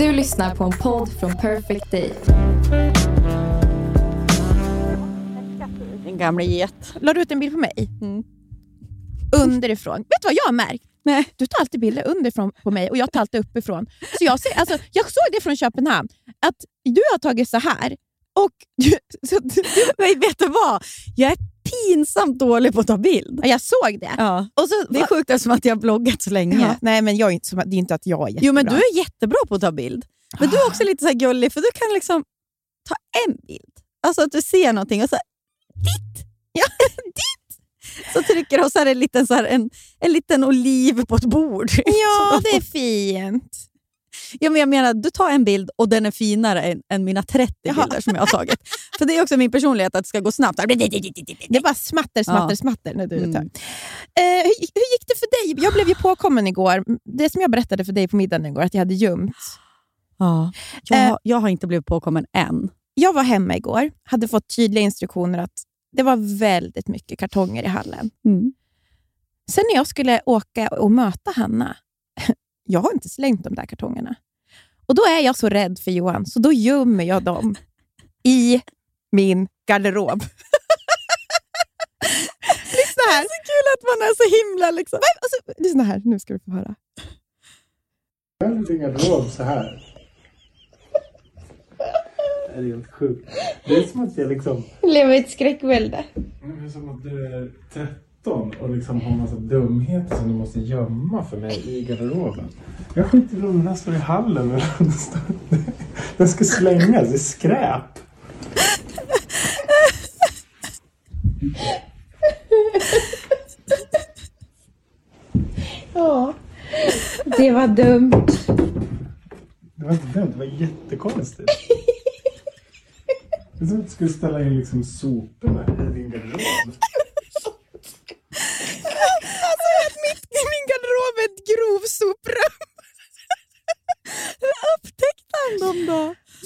Du lyssnar på en podd från Perfect Day. En gamla get. La du ut en bild på mig? Mm. Underifrån. Vet du vad jag har märkt? Nej. Du tar alltid bilder underifrån på mig och jag tar alltid uppifrån. Så jag, ser, alltså, jag såg det från Köpenhamn, att du har tagit så här. Och så, Men vet du vad? Jag är pinsamt dålig på att ta bild. ja, jag såg det. Ja. Och så, Det är sjukt eftersom att jag har bloggat så länge. ja, nej, men jag är inte, det är inte att jag är jättebra. Jo, men du är jättebra på att ta bild. Men du är också lite så gullig, för du kan liksom ta en bild. Alltså att du ser någonting och så ditt! Ja, ditt! Så trycker du och så är det en liten, så här, en, en liten oliv på ett bord. Ja, det är fint. Ja, men jag menar, du tar en bild och den är finare än, än mina 30 Jaha. bilder som jag har tagit. För det är också min personlighet att det ska gå snabbt. Det är bara smatter, smatter, Ja. smatter när du Mm. tar. Eh, hur, hur gick det för dig? Jag blev ju påkommen igår. Det som jag berättade för dig på middagen igår, att jag hade gömt. Ja. Jag, Eh. har- jag har inte blivit påkommen än. Jag var hemma igår, hade fått tydliga instruktioner att det var väldigt mycket kartonger i hallen. Mm. Sen när jag skulle åka och möta Hanna, jag har inte slängt de där kartongerna. Och Då är jag så rädd för Johan, så då gömmer jag dem i min garderob. Lyssna här. Så kul att man är så himla... Liksom. Alltså, lyssna här, nu ska du få höra. Jag har en liten garderob så här. Det är helt sjukt. Det är som att jag liksom... Lever i ett skräckvälde. Det är som att du är 13 och liksom har massa dumheter som du måste gömma för mig i garderoben. Jag skiter i om den här står i hallen den ska slängas, det är skräp. Ja, det var dumt. Det var inte dumt, det var jättekonstigt. Det är som att du skulle ställa in liksom soporna i din garderob. Alltså, att mitt i min garderob är ett grovsoprum. Hur upptäckte han dem då?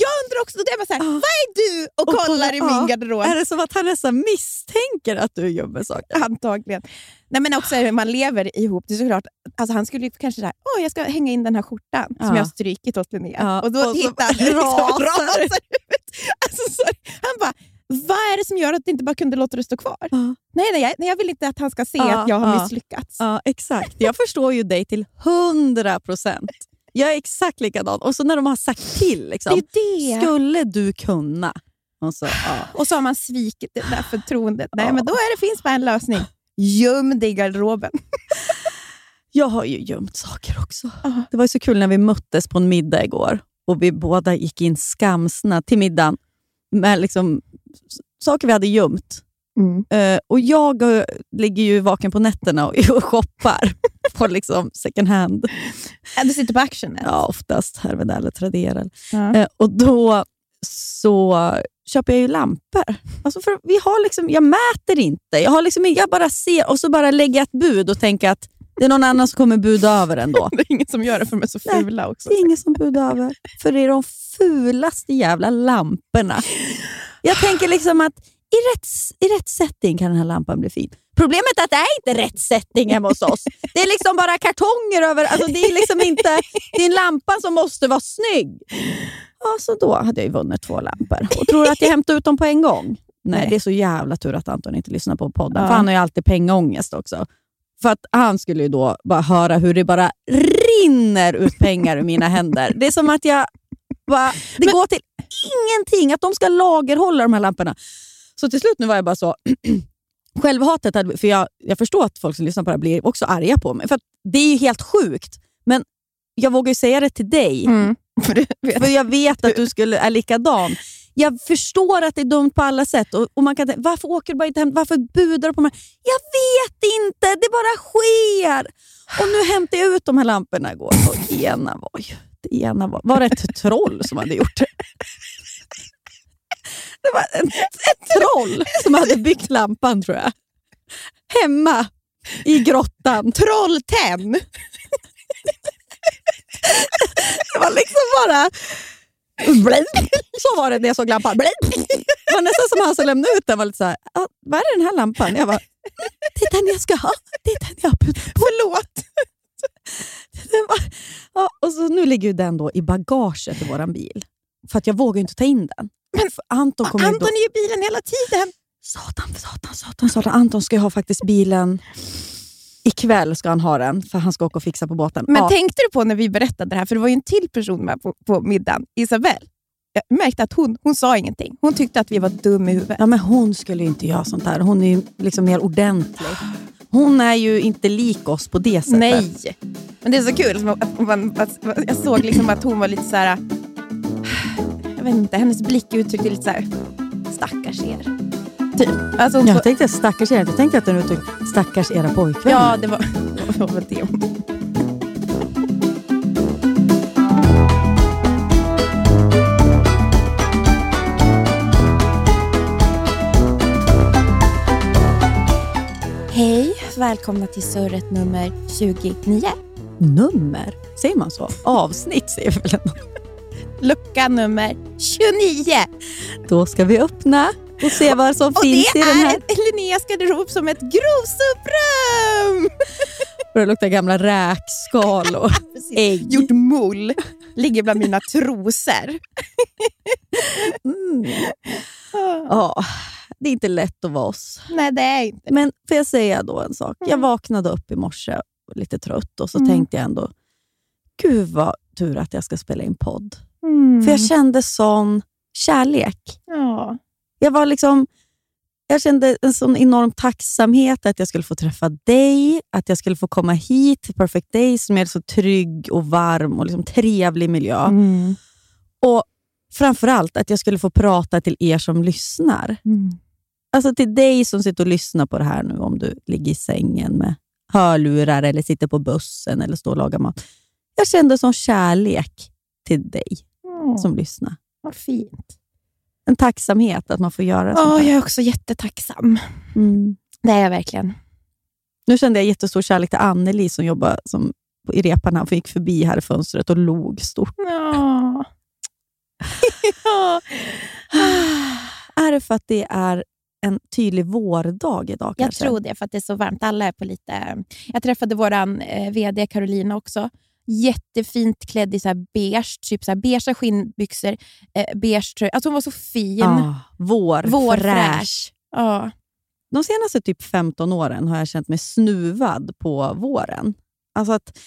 Jag undrar också, det var så här, Ja. vad är du och, Och kollar kolla- i ja. min garderob? Är det som att han nästan misstänker att du gömmer saker? Antagligen. Nej, men också hur man lever ihop. Det är såklart, alltså han skulle kanske säga åh jag ska hänga in den här skjortan som Ja. jag har strykit åt Linnea. Ja, Och då och hittar han liksom, rasar rasar ut. Alltså, så, han bara, vad är det som gör att du inte bara kunde låta det stå kvar? Ja. Nej, nej, jag, nej, jag vill inte att han ska se att jag har misslyckats. Ja, exakt. Jag förstår ju dig till hundra procent. Jag är exakt likadan. Och så när de har sagt till, liksom, det det. skulle du kunna? Och så, ja. Och så har man svikit det där förtroendet. Nej, Ja. men då är det, finns bara en lösning. Göm dig i garderoben. Jag har ju gömt saker också. Ja. Det var ju så kul när vi möttes på en middag igår och vi båda gick in skamsna till middagen med liksom, saker vi hade gömt. Eh, och Jag eh, ligger ju vaken på nätterna och, och shoppar på liksom second hand. Du sitter på actionen. Ja, oftast Herved eller Tradera. Ja. Eh, och då så köper jag ju lampor. Alltså för vi har liksom, jag mäter inte. Jag, har liksom, jag bara ser och så bara lägger jag ett bud och tänker att det är någon annan som kommer buda över ändå. Det är ingen som gör det för de är så Nej, fula också. Det är ingen som budar över. För det är de fulaste jävla lamporna. Jag tänker liksom att i rätt, i rätt setting kan den här lampan bli fin. Problemet är att det är inte rätt setting hemma hos oss. Det är liksom bara kartonger över. Alltså det, är liksom inte, det är en lampa som måste vara snygg. Ja, så då hade jag ju vunnit två lampor. Och tror du att jag hämtade ut dem på en gång? Nej, Nej. det är så jävla tur att Anton inte lyssnar på podden. Ja. För han har ju alltid pengaångest också. För att han skulle ju då bara höra hur det bara rinner ut pengar ur mina händer. Det är som att jag bara, det går till ingenting. Att de ska lagerhålla de här lamporna. Så till slut nu var jag bara så... Självhatet, hade, för jag, jag förstår att folk som lyssnar på det här blir också arga på mig. För det är ju helt sjukt. Men jag vågar ju säga det till dig. Mm. För vet. För jag vet att du skulle är likadan. Jag förstår att det är dumt på alla sätt. Och, och man kan tänka, Varför åker du bara inte hem? Varför budar du på mig? Jag vet inte, det bara sker. Och nu hämtade jag ut de här lamporna igår och ena var ju... Det ena var, var det ett troll som hade gjort det? Det var ett, ett troll som hade byggt lampan tror jag. Hemma i grottan. Trolltenn! Det var liksom bara... Så var det när jag såg lampan. Det var nästan som han som lämnade ut den. var lite så här, ah, vad är den här lampan? Jag bara, det är den jag ska ha. Det är den jag har på. Förlåt. Den var, ja, och så nu ligger ju den då i bagaget i vår bil. För att jag vågar inte ta in den. Men För Anton kommer Anton då... är ju i bilen hela tiden. Satan, satan, satan, satan. Anton ska ju ha faktiskt bilen... Ikväll ska han ha den, för han ska åka och fixa på båten. Men ja. tänkte du på när vi berättade det här, för det var ju en till person med på, på middagen, Isabelle. Jag märkte att hon, hon sa ingenting. Hon tyckte att vi var dumma i huvudet. Ja, men hon skulle ju inte göra sånt här. Hon är ju liksom mer ordentlig. Hon är ju inte lik oss på det sättet. Nej. Men det är så kul. att man, att, jag såg liksom att hon var lite så här. Jag vet inte, hennes blick uttryckte lite så här. Stackars er. Typ. Alltså Jag tänkte stackars er. Jag tänkte att den uttryckte stackars era pojkvänner. ja, det var, det var det. Hej, välkomna till surret nummer 29. Nummer? Säger man så? Avsnitt säger väl en. Lucka nummer 29. Då ska vi öppna och se vad som Och finns det i den här. är Linneas garderob som ett grovsuprum! Det luktar gamla räkskal och ägg. Gjort mull. Ligger bland mina trosor. Mm. Ja, det är inte lätt att vara oss. Nej, det är inte Men får jag säga då en sak? Jag Mm. vaknade upp i morse lite trött och så Mm. tänkte jag ändå, gud vad tur att jag ska spela in podd. mm. För jag kände sån kärlek. Ja. Jag var liksom... Jag kände en sån enorm tacksamhet att jag skulle få träffa dig, att jag skulle få komma hit till Perfect Day som är så trygg och varm och liksom trevlig miljö. Mm. Och framförallt att jag skulle få prata till er som lyssnar. Mm. Alltså till dig som sitter och lyssnar på det här nu, om du ligger i sängen med hörlurar eller sitter på bussen eller står och lagar mat. Jag kände sån kärlek till dig Mm. som lyssnar. Vad fint. En tacksamhet att man får göra sånt Ja, jag är också jättetacksam. Mm. Det är jag verkligen. Nu kände jag jättestor kärlek till Anneli som jobbar som, i repan. Han gick förbi här i fönstret och log stort. Ja. ja. Är det för att det är en tydlig vårdag idag? Jag kanske? tror det, för att det är så varmt. Alla är på lite... Jag träffade vår eh, VD Carolina också. Jättefint klädd i så här beige, typ så här beigea skinnbyxor, eh, beige tröja. Alltså hon var så fin. Ja, vår, Vår fräsch. fräsch. Ja. De senaste typ 15 åren har jag känt mig snuvad på våren. Alltså att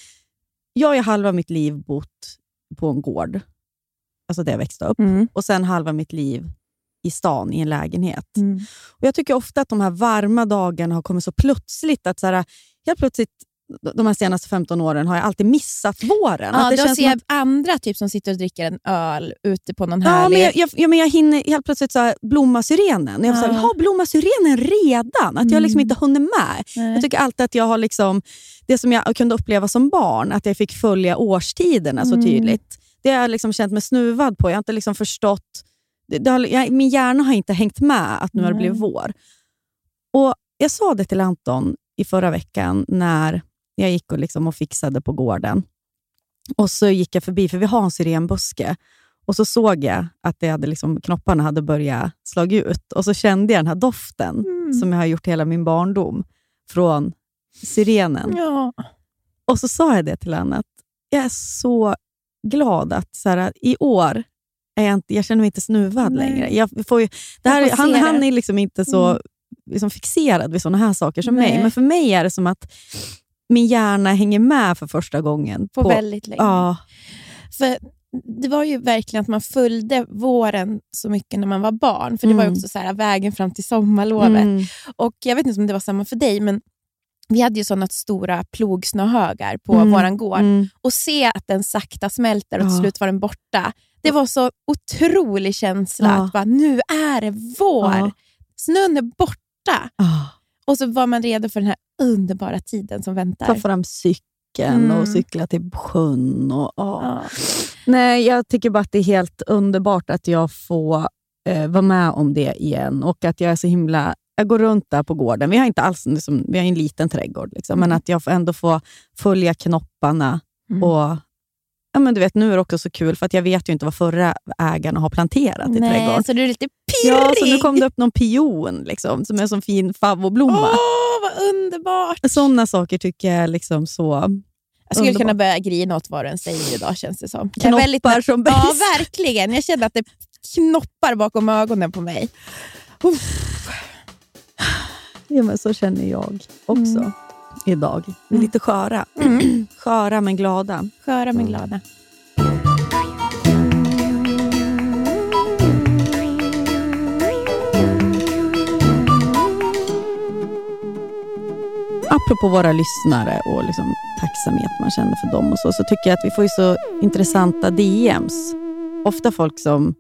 jag har halva mitt liv bott på en gård, alltså där jag växte upp, Mm. och sen halva mitt liv i stan i en lägenhet. Mm. Och Jag tycker ofta att de här varma dagarna har kommit så plötsligt. att så här, helt plötsligt de här senaste 15 åren har jag alltid missat våren. Ja, att det då känns ser jag att, andra typ som sitter och dricker en öl ute på någon ja, härlig... men jag, jag, ja, men jag hinner helt plötsligt så här, blomma syrenen. Jag Ja. har blomma syrenen redan? Att jag liksom Mm. inte hunnit med. Nej. Jag tycker alltid att jag har liksom, det som jag kunde uppleva som barn, att jag fick följa årstiderna så Mm. tydligt. Det har jag liksom känt mig snuvad på. Jag har inte liksom förstått... Det, har, jag, min hjärna har inte hängt med att nu har det Nej. blivit vår. Och Jag sa det till Anton i förra veckan när jag gick och, liksom och fixade på gården. Och så gick jag förbi, för vi har en syrenbuske. Och så såg jag att det hade liksom, knopparna hade börjat slå ut. Och så kände jag den här doften Mm. som jag har gjort hela min barndom från syrenen. Ja. Och så sa jag det till honom, att jag är så glad att så här, i år är jag, inte, jag känner mig inte snuvad Nej. längre. Jag får ju, det här, han, se han det. är liksom inte så Mm. liksom fixerad vid såna här saker som Nej. mig, men för mig är det som att min hjärna hänger med för första gången. På, väldigt länge. ja, För det var ju verkligen att man följde våren så mycket när man var barn. För det var Mm. också så här, vägen fram till sommarlovet. mm, Och Jag vet inte om det var samma för dig, men vi hade ju sådana stora plogsnöhögar på Mm. våran gård. mm. Och se att den sakta smälter och till Ja. slut var den borta. Det var så otrolig känsla Ja. att bara, nu är det vår. Ja. Snön är borta. Ah. Och så var man redo för den här underbara tiden som väntar. Ta fram cykeln Mm. och cykla till sjön. Och, ja. Nej, jag tycker bara att det är helt underbart att jag får eh, vara med om det igen. Och att jag är så himla... Jag går runt där på gården. Vi har inte alls liksom, vi har en liten trädgård, liksom, men att jag får ändå får följa knopparna. Mm. Och, ja, men du vet, nu är det också så kul, för att jag vet ju inte vad förra ägarna har planterat i Nej, trädgården. så du är lite pirrig. Ja, så nu kom det upp någon pion liksom, som är en sån fin favoblomma. Åh, vad underbart! Sådana saker tycker jag liksom så... Jag skulle underbart. kunna börja grina åt vad du än säger idag, känns det som. Knoppar väldigt- som Ja, bäst. verkligen. Jag känner att det knoppar bakom ögonen på mig. Ja, men så känner jag också Mm. idag. Vi är lite sköra. sköra men glada. Sköra men glada. Apropå våra lyssnare och liksom tacksamhet man känner för dem och så, så tycker jag att vi får ju så intressanta DMs. Ofta folk som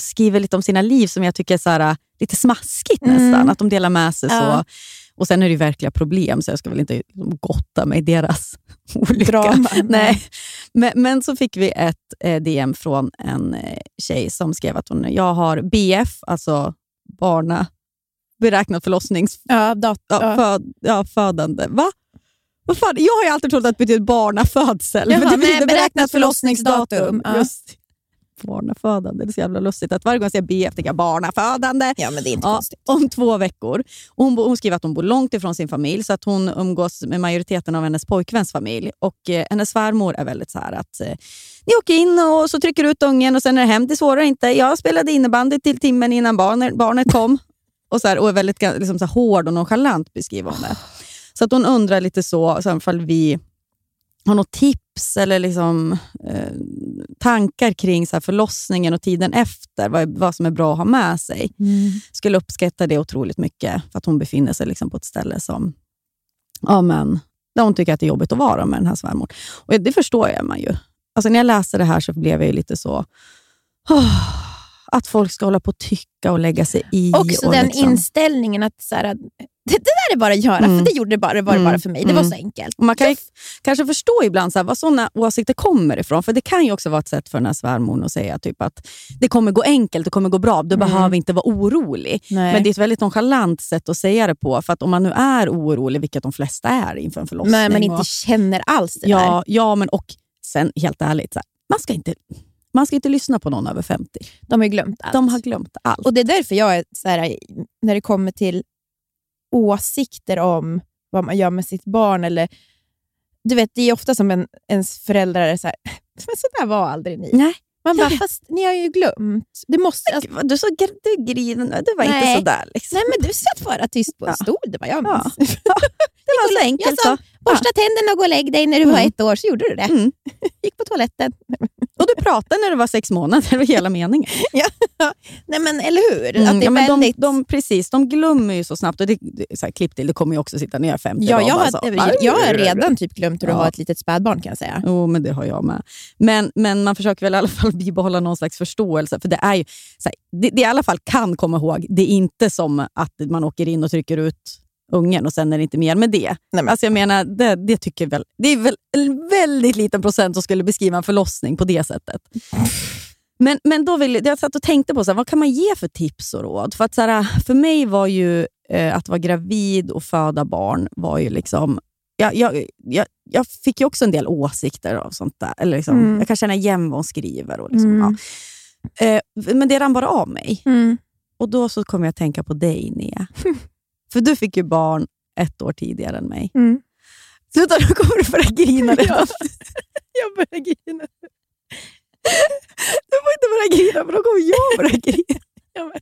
skriver lite om sina liv som jag tycker är så här, lite smaskigt Mm. nästan. Att de delar med sig Ja. så. Och Sen är det ju verkliga problem, så jag ska väl inte liksom gotta mig i deras olycka. Drama. Nej. Men, men så fick vi ett eh, DM från en eh, tjej som skrev att hon, jag har BF, alltså barna, beräknat förlossnings... Ja, dat- Ja. Föd, ja, födande. Va? Vad fan? Jag har ju alltid trott att det betyder barnafödsel. Jaha, men det nej, betyder beräknat förlossningsdatum. Ja. Just Barnafödande, det är så jävla lustigt. Att varje gång jag säger BF tänker jag barnafödande. ja, men det är inte Ja, konstigt. om två veckor. Hon, hon skriver att hon bor långt ifrån sin familj, så att hon umgås med majoriteten av hennes pojkväns familj. Och eh, Hennes svärmor är väldigt så här att eh, ni åker in och så trycker ut ungen och sen är det hem. Det svårare inte. Jag spelade innebandy till timmen innan barnet, barnet kom. Och, så här, och är väldigt liksom, så här, hård och nonchalant beskriver hon det. Så att hon undrar lite så, så ifall vi har något tips eller liksom, eh, tankar kring så här, förlossningen och tiden efter. Vad, vad som är bra att ha med sig skulle uppskatta det otroligt mycket för att hon befinner sig liksom på ett ställe som ja, men, där hon tycker att det är jobbigt att vara med den här svärmor. Och det förstår jag man ju. Alltså, när jag läste det här så blev jag ju lite så... "Åh, att folk ska hålla på och tycka och lägga sig i. Också och den liksom, inställningen att så här, det, det där är bara att göra, Mm. för det gjorde det bara, var det Mm. bara för mig. Det var Mm. så enkelt. och man kan ju, kanske förstå ibland så här, var sådana åsikter kommer ifrån. För Det kan ju också vara ett sätt för den här svärmor att säga typ att det kommer gå enkelt, det kommer gå bra. Du Mm. behöver inte vara orolig. Nej. Men det är ett väldigt nonchalant sätt att säga det på. För att om man nu är orolig, vilket de flesta är inför en förlossning. Men man inte och, känner alls det där. ja, ja, men och sen helt ärligt, så här, man, ska inte, man ska inte lyssna på någon över 50. De har glömt allt. De har glömt allt. Och Det är därför jag är så här, när det kommer till åsikter om vad man gör med sitt barn. Eller, du vet, det är ofta som en, ens föräldrar är så här, men så där var aldrig ni. Nej, Man bara, fast ni har ju glömt. Du måste, alltså, du, så, du grinen, du var Nej. inte sådär. Liksom. nej, men du satt bara tyst på en Ja. stol. Det var jag Ja. minns. det var så enkelt. Jag sa, så. borsta tänderna och gå och lägg dig när du var Mm. ett år, så gjorde du det. Mm. Gick på toaletten. Och du pratade när du var sex månader, det var hela meningen. Nej, men eller hur? Mm, att det ja, är men väldigt... de, de, precis, de glömmer ju så snabbt. Och det, det, så här, klipp till, det kommer ju också sitta när jag är 50 Ja, jag, bara så, har, jag har redan typ glömt hur du Ja. har ett litet spädbarn kan jag säga. Jo, men det har jag med. Men, men man försöker väl i alla fall bibehålla någon slags förståelse. För det är ju, så här, det, det i alla fall kan komma ihåg, det är inte som att man åker in och trycker ut ungen och sen är det inte mer med det. Nej, men- Alltså jag menar, det, det tycker jag väl, det är väl en väldigt liten procent som skulle beskriva en förlossning på det sättet. Men, men då vill, jag satt och tänkte på så här, vad kan man ge för tips och råd. För, att, så här, för mig var ju eh, att vara gravid och föda barn var ju liksom jag, jag, jag, jag fick ju också en del åsikter av sånt där. Eller liksom, Mm. Jag kan känna igen vad hon skriver. Och liksom, Mm. ja. eh, men det rann bara av mig. Mm. Och då så kom jag att tänka på dig, Nia. För du fick ju barn ett år tidigare än mig. Mm. Sluta, nu kommer du börja grina redan. Jag börjar grina. Du får inte börja grina, för då kommer jag börja grina. Ja, men-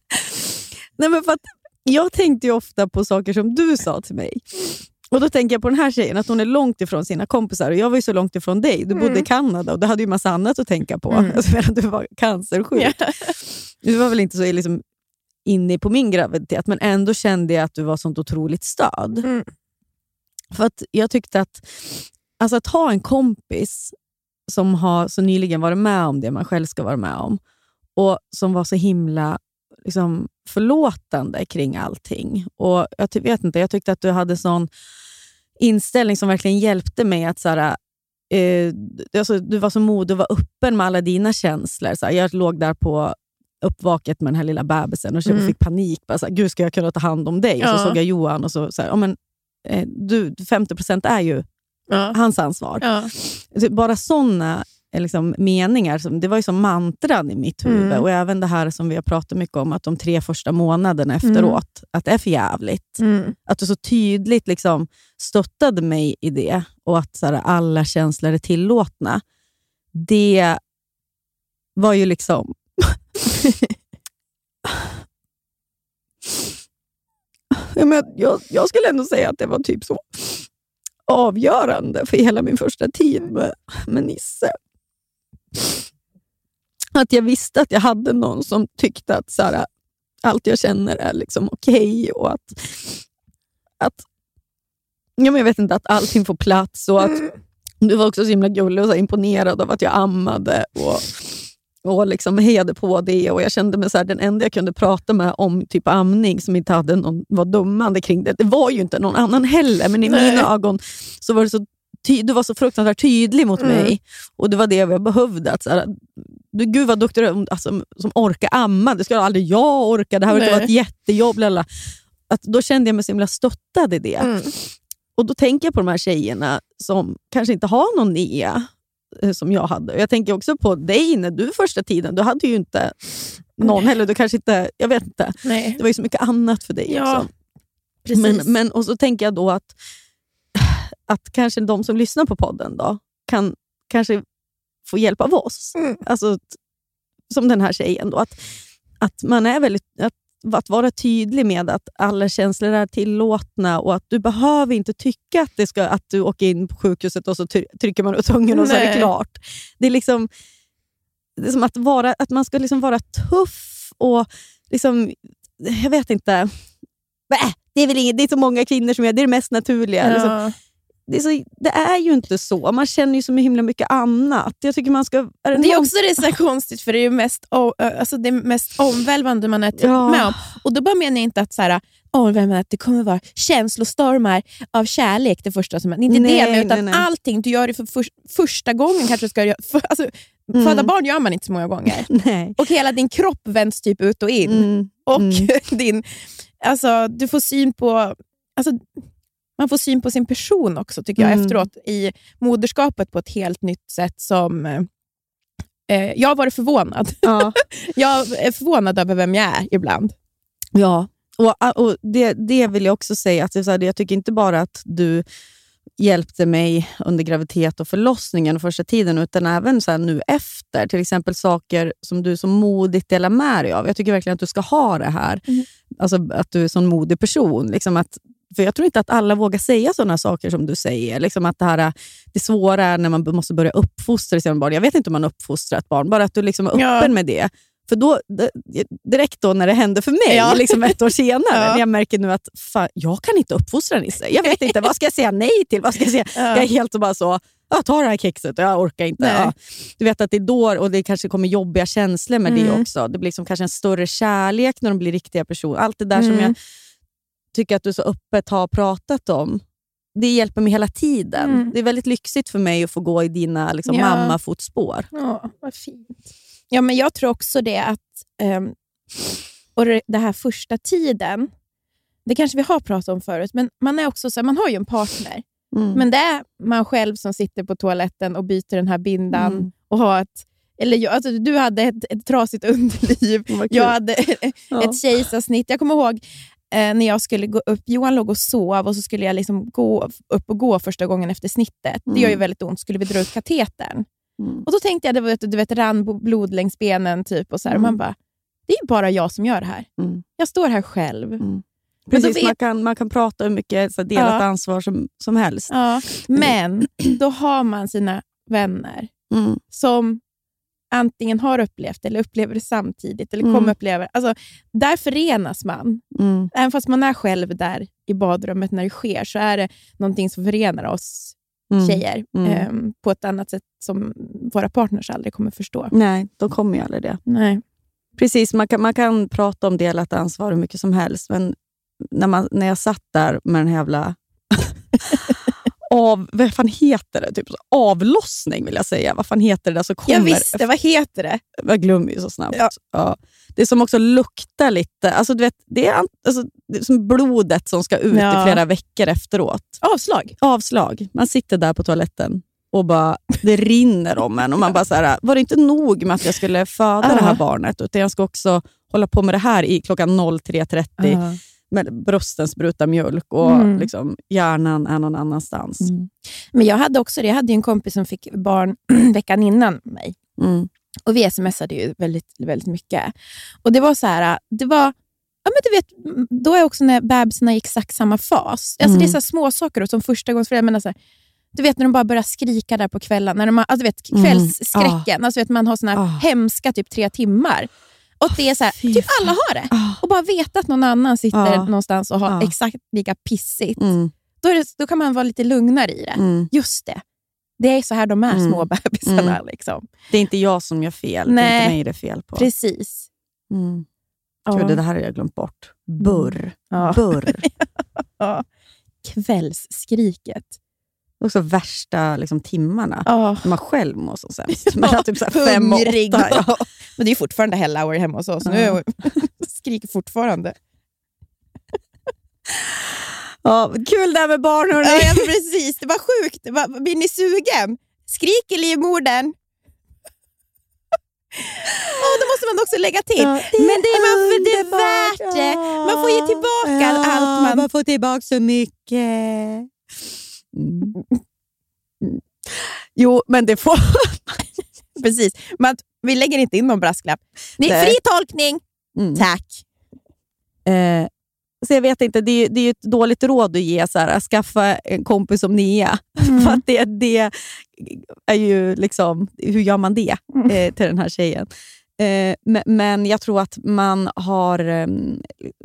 Nej, men för att jag tänkte ju ofta på saker som du sa till mig. Och Då tänker jag på den här tjejen, att hon är långt ifrån sina kompisar. Och Jag var ju så långt ifrån dig. Du bodde i Kanada och du hade ju massa annat att tänka på. Mm. Alltså, medan du var cancersjuk. Ja. Du var väl inte så liksom, inne på min graviditet, men ändå kände jag att du var sånt otroligt stöd. Mm. För att jag tyckte att, alltså att ha en kompis som har så nyligen varit med om det man själv ska vara med om och som var så himla liksom, förlåtande kring allting. Och jag vet inte, jag tyckte att du hade sån inställning som verkligen hjälpte mig att så här, eh, alltså, du var så modig och var öppen med alla dina känslor. Så här, jag låg där på uppvaket med den här lilla bebisen och Mm. fick panik. Bara, så här, Gud, ska jag kunna ta hand om dig? Och Ja. så såg jag Johan och så, så här, men, eh, du, 50% är ju Ja. hans ansvar. Ja. Bara sådana liksom, meningar, som, det var ju som mantran i mitt huvud. Mm. Och även det här som vi har pratat mycket om, att de tre första månaderna efteråt, att det är för jävligt. Mm. Att du så tydligt liksom, stöttade mig i det och att så här, alla känslor är tillåtna. Det var ju liksom... Men jag, jag skulle ändå säga att det var typ så avgörande för hela min första tid med, med Nisse. Att jag visste att jag hade någon som tyckte att så här, allt jag känner är liksom okej och att, att ja, men jag vet inte, att allting får plats. Och att Du var också så himla gullig och så imponerad av att jag ammade och, och liksom hejade på det. Och Jag kände mig så här, den enda jag kunde prata med om typ amning som inte hade någon, var dummande kring det. Det var ju inte någon annan heller, men i Nej. mina ögon så var det så ty- du var så fruktansvärt tydlig mot Mm. mig. Och Det var det jag behövde. Att så här, du, Gud vad duktig du alltså, som orkar amma. Det skulle aldrig jag orka. Det här verkar vara ett jättejobb. Lala. Att då kände jag mig så himla stöttad i det. Mm. Och Då tänker jag på de här tjejerna som kanske inte har någon eh, som jag hade. Jag tänker också på dig när du första tiden. Du hade ju inte någon heller. Du kanske inte, jag vet inte. Nej. Det var ju så mycket annat för dig Ja, också. precis. Men, men, och så tänker jag då att, att kanske de som lyssnar på podden då, kan kanske få hjälp av oss. Mm. Alltså, som den här tjejen. Då, att, att man är väldigt... Att, att vara tydlig med att alla känslor är tillåtna och att du behöver inte tycka att, det ska, att du åker in på sjukhuset och så trycker man ut tungen och så är det klart. Det är liksom det är som att, vara, att man ska liksom vara tuff och liksom, jag vet inte. Bä, det är väl inget, det är så många kvinnor som gör det, är det mest naturliga. Liksom, ja. Det, är så, det är ju inte så. Man känner ju så himla mycket annat. Jag tycker man ska... Är det Det är någon- också det är så konstigt, för det är ju mest, alltså det mest omvälvande man är typ Ja. med om. Och Då bara menar jag inte att, så här, omvälvande, att det kommer vara känslostormar av kärlek det första som är inte Nej, det, men utan nej, nej. allting du gör det för förs- första gången. kanske ska för, alltså, Mm. Föda barn gör man inte så många gånger. Nej. Och hela din kropp vänds typ ut och in. Mm. Och Mm. din, alltså, du får syn på... Alltså, man får syn på sin person också, tycker jag, Mm. efteråt i moderskapet på ett helt nytt sätt. som... Eh, jag har varit förvånad. Ja. Jag är förvånad över vem jag är ibland. Ja, och, och det, det vill jag också säga. att det är så här, Jag tycker inte bara att du hjälpte mig under graviditet och förlossningen och första tiden, utan även så nu efter. Till exempel saker som du så modigt delar med dig av. Jag tycker verkligen att du ska ha det här. Mm. Alltså att du är en sån modig person. Liksom att, för Jag tror inte att alla vågar säga sådana saker som du säger. Liksom att det, här, det svåra är när man måste börja uppfostra sina barn. Jag vet inte om man uppfostrar ett barn, bara att du liksom är öppen Ja. med det. För då, det- direkt då när det hände för mig, Ja. liksom ett år senare, Ja. när jag märker nu att fan, jag kan inte uppfostra Nisse. Jag vet inte, vad ska jag säga nej till? Vad ska jag, säga? Ja. jag är helt så bara så, ja, ta det här kexet och jag orkar inte. Ja. Du vet att det är då, och det kanske kommer jobbiga känslor med det Mm. också. Det blir liksom kanske en större kärlek när de blir riktiga personer. Allt det där som Mm. jag tycker att du så öppet har pratat om. Det hjälper mig hela tiden. Mm. Det är väldigt lyxigt för mig att få gå i dina liksom, Ja. mammafotspår. Ja, vad fint. Ja, men jag tror också det att um, och det här första tiden, det kanske vi har pratat om förut, men man är också så här, man har ju en partner. Mm. Men det är man själv som sitter på toaletten och byter den här bindan. Mm. och har ett, eller alltså, Du hade ett, ett trasigt underliv, jag hade Ja. ett kejsarsnitt. Jag kommer ihåg eh, när jag skulle gå upp, Johan låg och sov och så skulle jag liksom gå upp och gå första gången efter snittet. Det gör ju Mm. väldigt ont. Skulle vi dra ut katetern. Mm. Och Då tänkte jag, det var, du vet, rann blod längs benen. Typ, och så här. Och Mm. man bara, det är ju bara jag som gör det här. Mm. Jag står här själv. Mm. Precis, vet- man, kan, man kan prata hur mycket så, delat Ja. ansvar som, som helst. Ja. Men då har man sina vänner Mm. som antingen har upplevt eller upplever det samtidigt. Eller Mm. kommer uppleva alltså, Där förenas man. Mm. Även fast man är själv där i badrummet när det sker, så är det någonting som förenar oss Mm. tjejer ehm, på ett annat sätt som våra partners aldrig kommer förstå. Nej, de kommer ju aldrig det. Nej. Precis, man kan, man kan prata om delat ansvar hur mycket som helst, men när, man, när jag satt där med den här jävla av, vad fan heter det? Typ avlossning vill jag säga. Vad fan heter det där som kommer? Jag visste, vad heter det? Jag glömmer ju så snabbt. Ja. Ja. Det som också luktar lite, alltså du vet, det är, alltså, det är som blodet som ska ut Ja. i flera veckor efteråt. Avslag. Avslag. Man sitter där på toaletten och bara, det rinner om en. Och man bara så här, var det inte nog med att jag skulle föda det här barnet, utan jag ska också hålla på med det här i klockan 03.30 med brösten sprutar mjölk och Mm. liksom, hjärnan är någon annanstans. Mm. Men jag hade också det. Jag hade en kompis som fick barn veckan innan mig. Mm. Och vi smsade ju väldigt, väldigt mycket. Och det var så här, det var, ja men du vet, då är också när bebisarna gick exakt samma fas. Alltså Mm. Det är så här små saker som första gångs jag menar så här, Du vet när de bara börjar skrika där på kvällen, när de har, alltså, du vet, Mm. kvällsskräcken. Alltså, vet, man har såna här Ah. hemska typ tre timmar. Och det är så här, typ alla har det. Ah. Och bara veta att någon annan sitter Ja. någonstans och har Ja. exakt lika pissigt. Mm. Då, det, då kan man vara lite lugnare i det. Mm. Just det. Det är så här de är, Mm. små bebisarna. Mm. Liksom. Det är inte jag som gör fel, det är Nej. inte mig det är fel på. Precis. Mm. Ja. Gud, det här har jag glömt bort. Burr. Ja. Burr. Ja. Kvällsskriket. Det också värsta liksom, timmarna. Ja. När man själv mår som sämst. Mellan typ så fem och åtta. Ja. Men det är fortfarande hell hour hemma hos oss. Nu Ja. är skriker fortfarande. Ja, kul det här med barn, hörni. Ja, ja, precis. Det var sjukt. Det var, blir ni sugen? Skrik i livmodern. Oh, då måste man också lägga till. Ja, Men det är, man, det är värt det. Man får ge tillbaka Ja, allt man... man får tillbaka så mycket. Mm. Mm. Jo, men det får... Precis. Man, vi lägger inte in någon brasklapp. Nej. fri tolkning. Mm. Tack. Eh, så jag vet inte, det är, det är ett dåligt råd att ge, så här, att skaffa en kompis som Nea. För att det, det är ju liksom, hur gör man det eh, till den här tjejen? Eh, men, men jag tror att man har eh,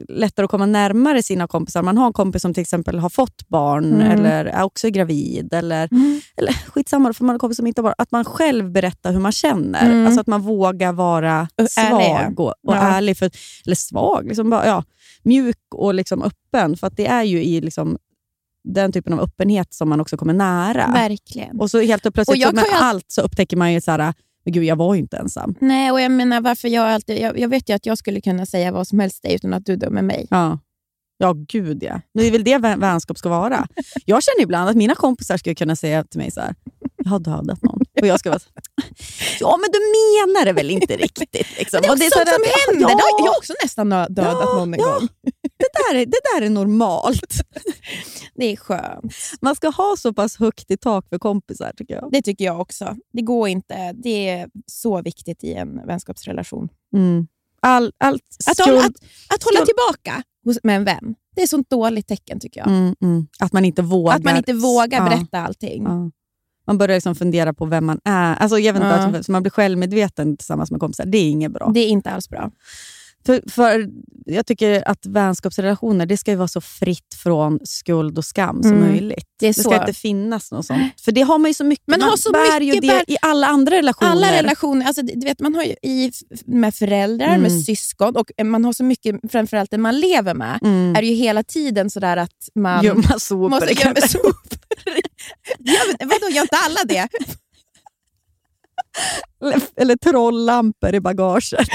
lättare att komma närmare sina kompisar. Man har en kompis som till exempel har fått barn Mm. eller är också gravid. Eller, eller skitsamma, får man ha en kompis som inte har barn. Att man själv berättar hur man känner. Mm. Alltså att man vågar vara Och svag och, och Ja. ärlig. För, eller svag, liksom bara, ja, mjuk och liksom öppen. För att det är ju i liksom, den typen av öppenhet som man också kommer nära. Verkligen. Och så helt och plötsligt, Och så all- allt så upptäcker man ju så här, men gud, jag var ju inte ensam. Nej, och jag menar varför jag alltid... Jag, jag vet ju att jag skulle kunna säga vad som helst dig utan att du dömer mig. Ja. Ja, gud ja. Det är väl det vän- vänskap ska vara. Jag känner ibland att mina kompisar skulle kunna säga till mig så här, jag har dödat någon. Och jag ska vara så ja men du menar det väl inte riktigt. Liksom. Men det är också så sånt som händer. Ja, Jag har också nästan dödat Ja, någon en ja. gång. det, där är, det där är normalt. Det är skönt. Man ska ha så pass högt i tak för kompisar tycker jag. Det tycker jag också. Det går inte. Det är så viktigt i en vänskapsrelation. Mm. All, allt Att, hålla, att, att hålla tillbaka med en vän, det är ett sånt dåligt tecken tycker jag. Mm, mm. Att man inte vågar. Att man inte vågar Ja, berätta allting. ja. Man börjar liksom fundera på vem man är. Alltså, jag vet inte, Ja. att- så man blir självmedveten tillsammans med kompisar. Det är inget bra. Det är inte alls bra. För, för Jag tycker att vänskapsrelationer det ska ju vara så fritt från skuld och skam som Mm. möjligt. Det det så. ska inte finnas något sånt. För det har man ju så mycket. Man man har så bär ju mycket det bär- i alla andra relationer. Alla relationer, alltså, du vet, man har ju i, med föräldrar, Mm. med syskon och man har så mycket, framförallt den man lever med, Mm. är det ju hela tiden sådär att man Gömma sopor. måste gömma sopor. Gör, vadå, gör inte alla det? Eller, eller trolllampor i bagaget.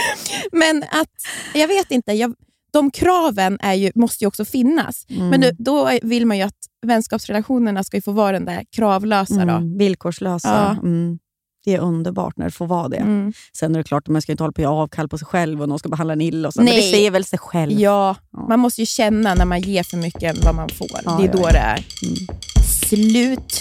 Men att, jag vet inte, jag, de kraven är ju, måste ju också finnas. Mm. Men nu, då vill man ju att vänskapsrelationerna ska ju få vara den där kravlösa. Då. Mm, villkorslösa. Ja. Mm. Det är underbart när det får vara det. Mm. Sen är det klart man ska inte hålla på att avkall på sig själv och någon ska behandla en illa. Och så. Men Nej. det säger väl sig själv. Ja, Ja. man måste ju känna när man ger för mycket än vad man får. Ja, det är då det är Mm. slut.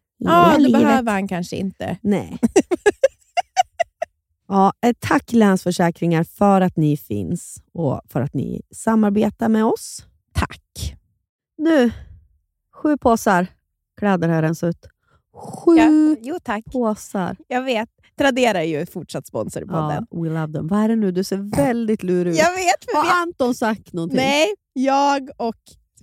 Ja, det livet. behöver han kanske inte. Nej. ja, ett tack Länsförsäkringar för att ni finns och för att ni samarbetar med oss. Tack. Nu, sju påsar kläder har rensat ut. Sju Ja, jo, tack. påsar. Jag vet. Tradera är ju fortsatt sponsor podden. Ja, we love them. Vad är det nu? Du ser väldigt lurig ut. Jag vet, Har Anton sagt någonting? Nej, jag och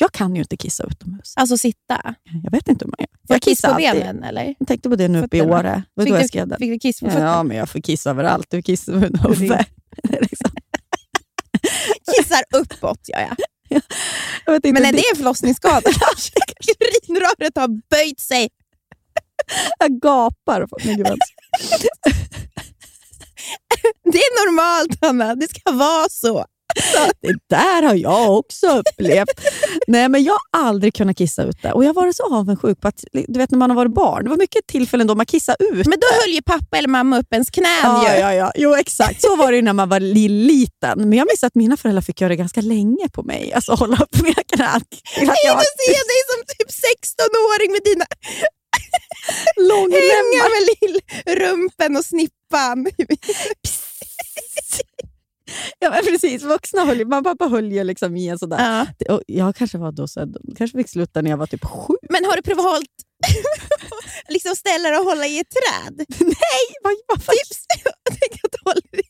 Jag kan ju inte kissa utomhus. Alltså sitta. Jag vet inte hur man gör. Får Jag kiss på alltid. benen eller? Jag tänkte på det nu uppe i. Åre. Fick då jag du- den. Fick du kiss på fötterna? Ja, men jag får kissa överallt. Du kissar över en huvud. liksom. Kissar uppåt gör jag. Jag vet inte, Men är det- det en förlossningsskada? Urinröret har böjt sig. Jag gapar. Nej, Det är normalt Hanna, det ska vara så. Det där har jag också upplevt. Nej, men jag har aldrig kunnat kissa ute. Och jag har varit så avundsjuk på att, du vet när man har varit barn. Det var mycket tillfällen då man kissade ut. Men då höll ju pappa eller mamma upp ens knän Ja, ju. ja, ja. Jo, exakt. Så var det ju när man var li- liten. Men jag minns att mina föräldrar fick göra det ganska länge på mig. Alltså hålla upp mina knän. Jag Jag ser dig som typ 16-åring med dina. Hänga med lillrumpen och snippan. Ja, men precis. Vuxna höll ju, mamma pappa höll ju liksom i en sådär. Ja. Det- Och jag kanske var då så kanske fick sluta när jag var typ sju. Men har du provat hållt, liksom ställa dig och hålla i ett träd? Nej, vad, vad, Tips! Att du håller i.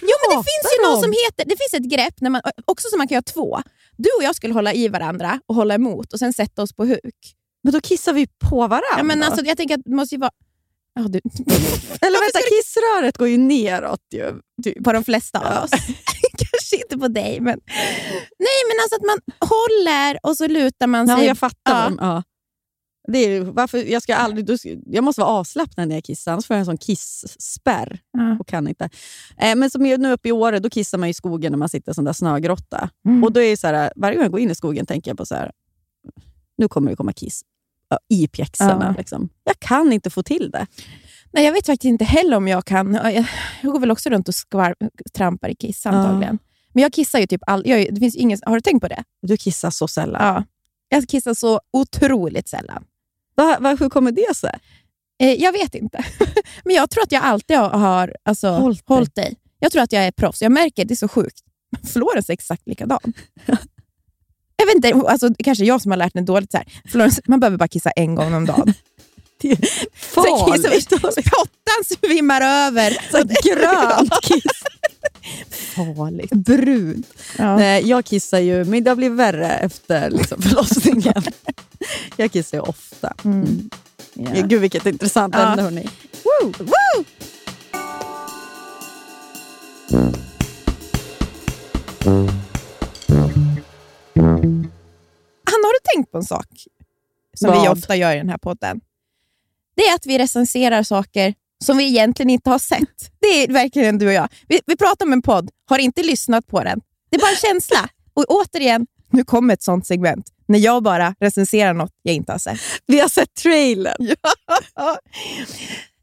Jo, men det finns ju något som om? heter, det finns ett grepp när man, också som man kan göra två. Du och jag skulle hålla i varandra och hålla emot och sen sätta oss på huk. Men då kissar vi på varandra. Ja, men alltså, jag tänker att det måste ju vara... Ja, du, Eller vänta, kissröret går ju neråt. Ju, typ. på de flesta av Ja. oss. Kanske inte på dig, men... Nej, men alltså att man håller och så lutar man Ja, sig. jag fattar. Ja. Ja. Det är, varför, jag, ska aldrig, då jag måste vara avslappnad när jag kissar, annars får jag en sån kisspärr. Ja. Och kan inte. Eh, men som är nu uppe i Åre, då kissar man i skogen när man sitter i en sån där snögrotta. Mm. Och då är det så här, varje gång jag går in i skogen tänker jag på så här, nu kommer det komma kiss ja, i pjäxorna. Ja. Liksom. Jag kan inte få till det. Nej, jag vet faktiskt inte heller om jag kan. Ja, Jag, går väl också runt och skvar, trampar i kiss antagligen. Men jag kissar ju typ all, jag, är- det finns ju ingen, Har du tänkt på det? Du kissar så sällan. Ja. Jag kissar så otroligt sällan. Va, va, hur kommer det sig? Eh, jag vet inte. Men jag tror att jag alltid har, har alltså, Hållit hållit, dig. dig. Jag tror att jag är proffs. Jag märker det är så sjukt. Florens är exakt likadan. Jag vet inte, alltså, kanske jag som har lärt mig dåligt. Så här. Florence, man behöver bara kissa en gång om dagen. Farligt. Pottan svimmar över. Så grönt kiss. Farligt. Brunt. Ja. Nej, jag kissar ju, men det har blivit värre efter liksom, förlossningen. jag kissar ju ofta. Mm. Ja. Gud vilket intressant Ja. ämne hörni. Woo! Woo! Hanna, har du tänkt på en sak som vi Vad? ofta gör i den här podden? Det är att vi recenserar saker som vi egentligen inte har sett. Det är verkligen du och jag. Vi, vi pratar om en podd, har inte lyssnat på den. Det är bara en känsla. Och återigen, nu kommer ett sånt segment när jag bara recenserar något jag inte har sett. Vi har sett trailern. Nej,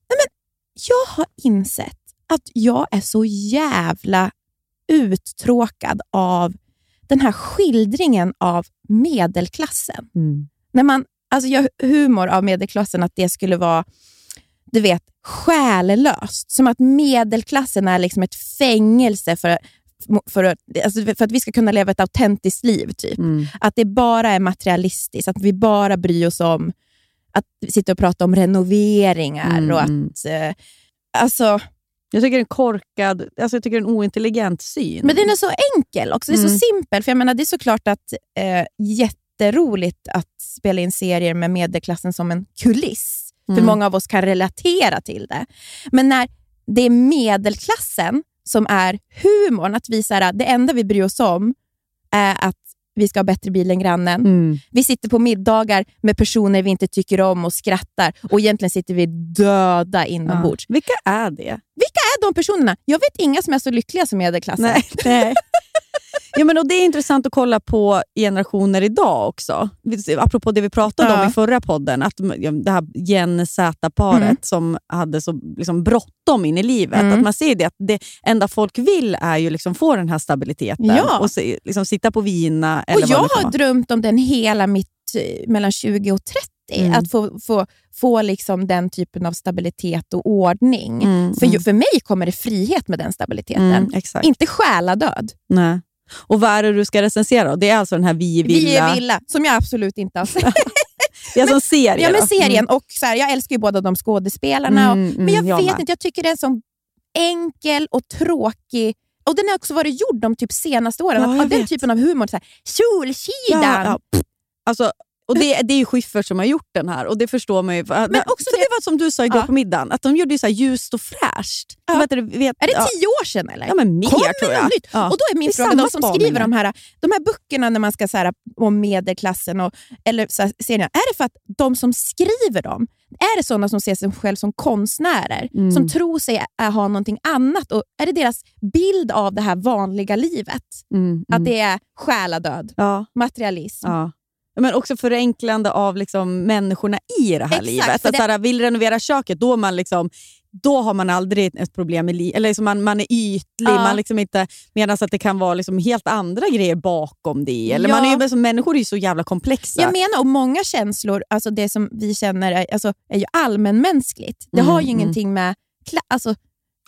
men jag har insett att jag är så jävla uttråkad av den här skildringen av medelklassen. När man alltså gör humor av medelklassen, att det skulle vara du vet, själlöst. Som att medelklassen är liksom ett fängelse för, för, att- alltså för att vi ska kunna leva ett autentiskt liv. typ. Mm. Att det bara är materialistiskt, att vi bara bryr oss om att sitta och prata om renoveringar Mm, och mm. att... Eh, alltså, Jag tycker det är en korkad, alltså jag tycker en ointelligent syn. men den är så enkel också. Det är så Mm. simpel. För jag menar, det är såklart att eh, jätteroligt att spela in serier med medelklassen som en kuliss. För Mm. många av oss kan relatera till det. Men när det är medelklassen som är humorn, att vi så här, det enda vi bryr oss om är att vi ska ha bättre bil än grannen. Mm. Vi sitter på middagar med personer vi inte tycker om och skrattar och egentligen sitter vi döda inombords. Ja. Vilka är det? Vilka är de personerna? Jag vet inga som är så lyckliga som medelklassen. Nej. Nej. Ja, men och det är intressant att kolla på generationer idag också. Apropå det vi pratade Ja. om i förra podden, att ja, det här Gen Z-paret Mm. som hade så liksom, bråttom in i livet. Mm. Att man ser det att det enda folk vill är ju liksom få den här stabiliteten Ja. och se, liksom, sitta på vina. Eller Och jag har drömt om den hela mitt eh, mellan 20 och 30. Mm. Att få, få, få liksom den typen av stabilitet och ordning. Mm, För, mm. för mig kommer det frihet med den stabiliteten. Mm. Inte själadöd. Nej. Och vad är det du ska recensera? då? Det är alltså den här Vi Vi villa. är villa, som jag absolut inte har sett. Det är alltså en serie? ja, men då? serien. Och så här, jag älskar ju båda de skådespelarna. Mm, och, mm, men jag, jag vet med. inte, jag tycker den är så enkel och tråkig. Och Den har också varit gjord de typ senaste åren. Ja, att, den typen av humor. Så här, Solsidan! Ja, ja, alltså, och det, det är ju Schyffert som har gjort den här och det förstår man ju. Men också det, det- var som du sa igår Ja. på middagen, att de gjorde ju så ljust och fräscht. Ja. Vet vet, Är det tio år sedan eller? Ja, men mer Kommer tror jag. nytt? Ja. Och då är min fråga, de som skriver de här, de här böckerna när man ska så här, om medelklassen och, eller så här, serierna, är det för att de som skriver dem, är det sådana som ser sig själv som konstnärer? Mm. Som tror sig ha någonting annat? Och är det deras bild av det här vanliga livet? Mm, Att mm. det är själadöd, ja, materialism? ja. Men också förenklande av liksom människorna i det här Exakt, livet. Att det- så här, vill renovera köket, då, man liksom, då har man aldrig ett problem i livet. Eller liksom man, man är ytlig, Ja. man liksom inte, medan att det kan vara liksom helt andra grejer bakom det. Eller Ja. man är ju, men som människor är ju så jävla komplexa. Jag menar, och många känslor, alltså det som vi känner, är, alltså, är ju allmänmänskligt. Det Mm, har ju mm. ingenting med alltså,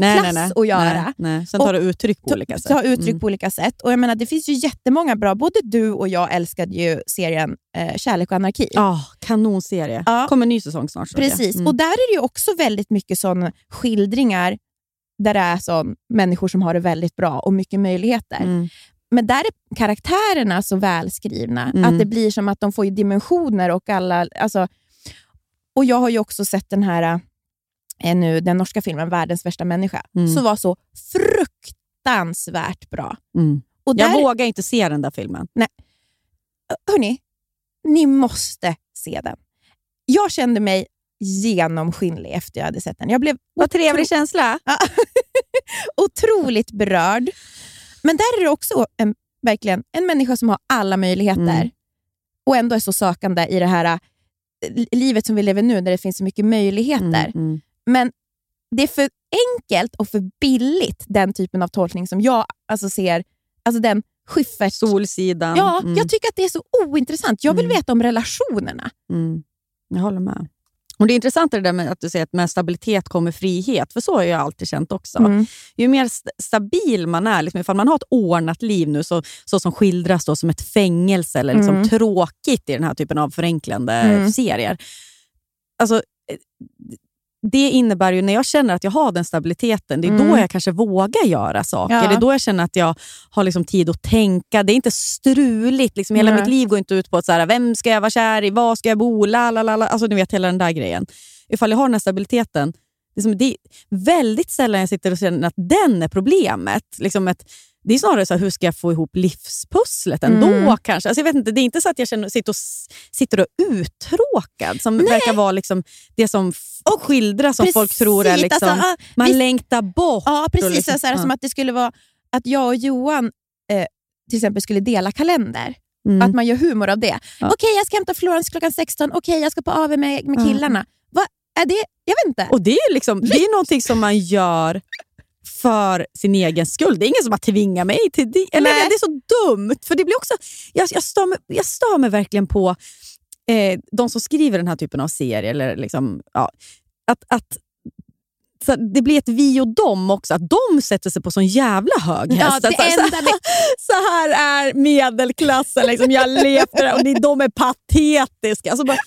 nej, klass nej, nej. att göra. Nej. Sen tar det uttryck på olika sätt. ta uttryck Mm. på olika sätt. Och jag menar, Det finns ju jättemånga bra, både du och jag älskade ju serien eh, Kärlek och anarki. Ja, kanonserie. Ja. kommer en ny säsong snart. Precis, Mm. och där är det ju också väldigt mycket sån skildringar där det är sån människor som har det väldigt bra och mycket möjligheter. Mm. Men där är karaktärerna så välskrivna Mm. att det blir som att de får dimensioner och alla... Alltså, och jag har ju också sett den här eh, nu, den norska filmen Världens värsta människa, Mm. som var så fruktansvärt bra. Mm. Och Jag där, vågar inte se den där filmen. hörni, ni måste se den. Jag kände mig genomskinlig efter jag hade sett den. Jag blev Vad trevlig känsla. otroligt berörd. Men där är det också en, verkligen en människa som har alla möjligheter Mm. och ändå är så sökande i det här äh, livet som vi lever nu, där det finns så mycket möjligheter. Mm, mm. Men det är för enkelt och för billigt, den typen av tolkning som jag alltså ser. Alltså den Schyffert... Solsidan. Ja, mm. jag tycker att det är så ointressant. Jag vill Mm. veta om relationerna. Mm. Jag håller med. Och Det är intressant det där med att du säger att med stabilitet kommer frihet, för så har jag alltid känt också. Mm. Ju mer st- stabil man är, liksom, ifall man har ett ordnat liv nu, så, så som skildras då som ett fängelse eller liksom Mm. tråkigt i den här typen av förenklande Mm. serier. Alltså, eh, det innebär ju, när jag känner att jag har den stabiliteten, det är Mm. då jag kanske vågar göra saker. Ja. Det är då jag känner att jag har liksom tid att tänka. Det är inte struligt. Liksom, hela Nej. mitt liv går inte ut på att så här, vem ska jag vara kär i, var ska jag bo, la, la, la, la. Alltså, ni vet hela den där grejen. Ifall jag har den här stabiliteten, liksom, det är väldigt sällan jag sitter och känner att den är problemet. Liksom ett, det är snarare så här, hur ska jag få ihop livspusslet ändå Mm. kanske? Alltså, jag vet inte, det är inte så att jag känner, sitter, och, sitter och är uttråkad, som verkar vara liksom det som f- skildras som folk tror är Precis, liksom, alltså, ja, man visst- längtar bort. Ja, och precis. liksom- så här, ja. Som att det skulle vara att jag och Johan eh, till exempel skulle dela kalender. Mm. Att man gör humor av det. Ja. Okej, jag ska hämta Florence klockan 16. Okej, jag ska på AV med, med Ja. killarna. Vad är det? Jag vet inte. Och Det är, liksom, det är någonting som man gör för sin egen skull. Det är ingen som har tvingat mig till det. Eller, Nej. det är så dumt. För det blir också, jag, jag, stör mig, jag stör mig verkligen på eh, de som skriver den här typen av serier. Eller liksom, ja, att, att, så det blir ett vi och dem också. Att de sätter sig på sån jävla hög Ja, häst. Att så, li- så här är medelklassen. Liksom, jag levt och de är patetiska. Alltså bara,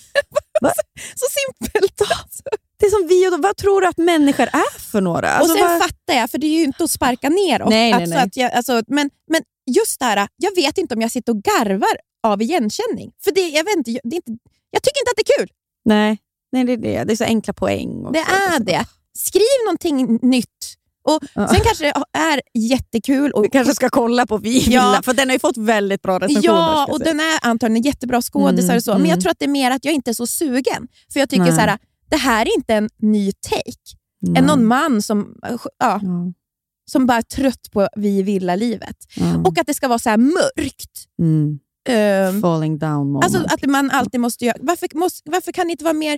Så simpelt. Alltså. Det är som vi och dem. Vad tror du att människor är för några? Alltså, och sen vad- fattar jag, för det är ju inte att sparka neråt. Nej, nej, alltså, nej. Att jag, alltså, men, men just det här, jag vet inte om jag sitter och garvar av igenkänning. För det, jag, vet inte, det är inte, jag tycker inte att det är kul. Nej, nej det, är det. det är så enkla poäng. Också. Det är det. Skriv någonting nytt. Och. Sen kanske det är jättekul. Och, Vi kanske ska kolla på Vi Ja. För den har ju fått väldigt bra recensioner. Ja, och den är antagligen jättebra skådisar Mm, och så. Men mm. jag tror att det är mer att jag inte är så sugen. För jag tycker Nej. så här, det här är inte en ny take. Nej. Än någon man som, ja, Ja, som bara är trött på Vi Villa-livet. ja. Och att det ska vara så här mörkt. Mm. Ehm, Falling down moment. Alltså att man alltid måste göra... Varför, måste, varför kan det inte vara mer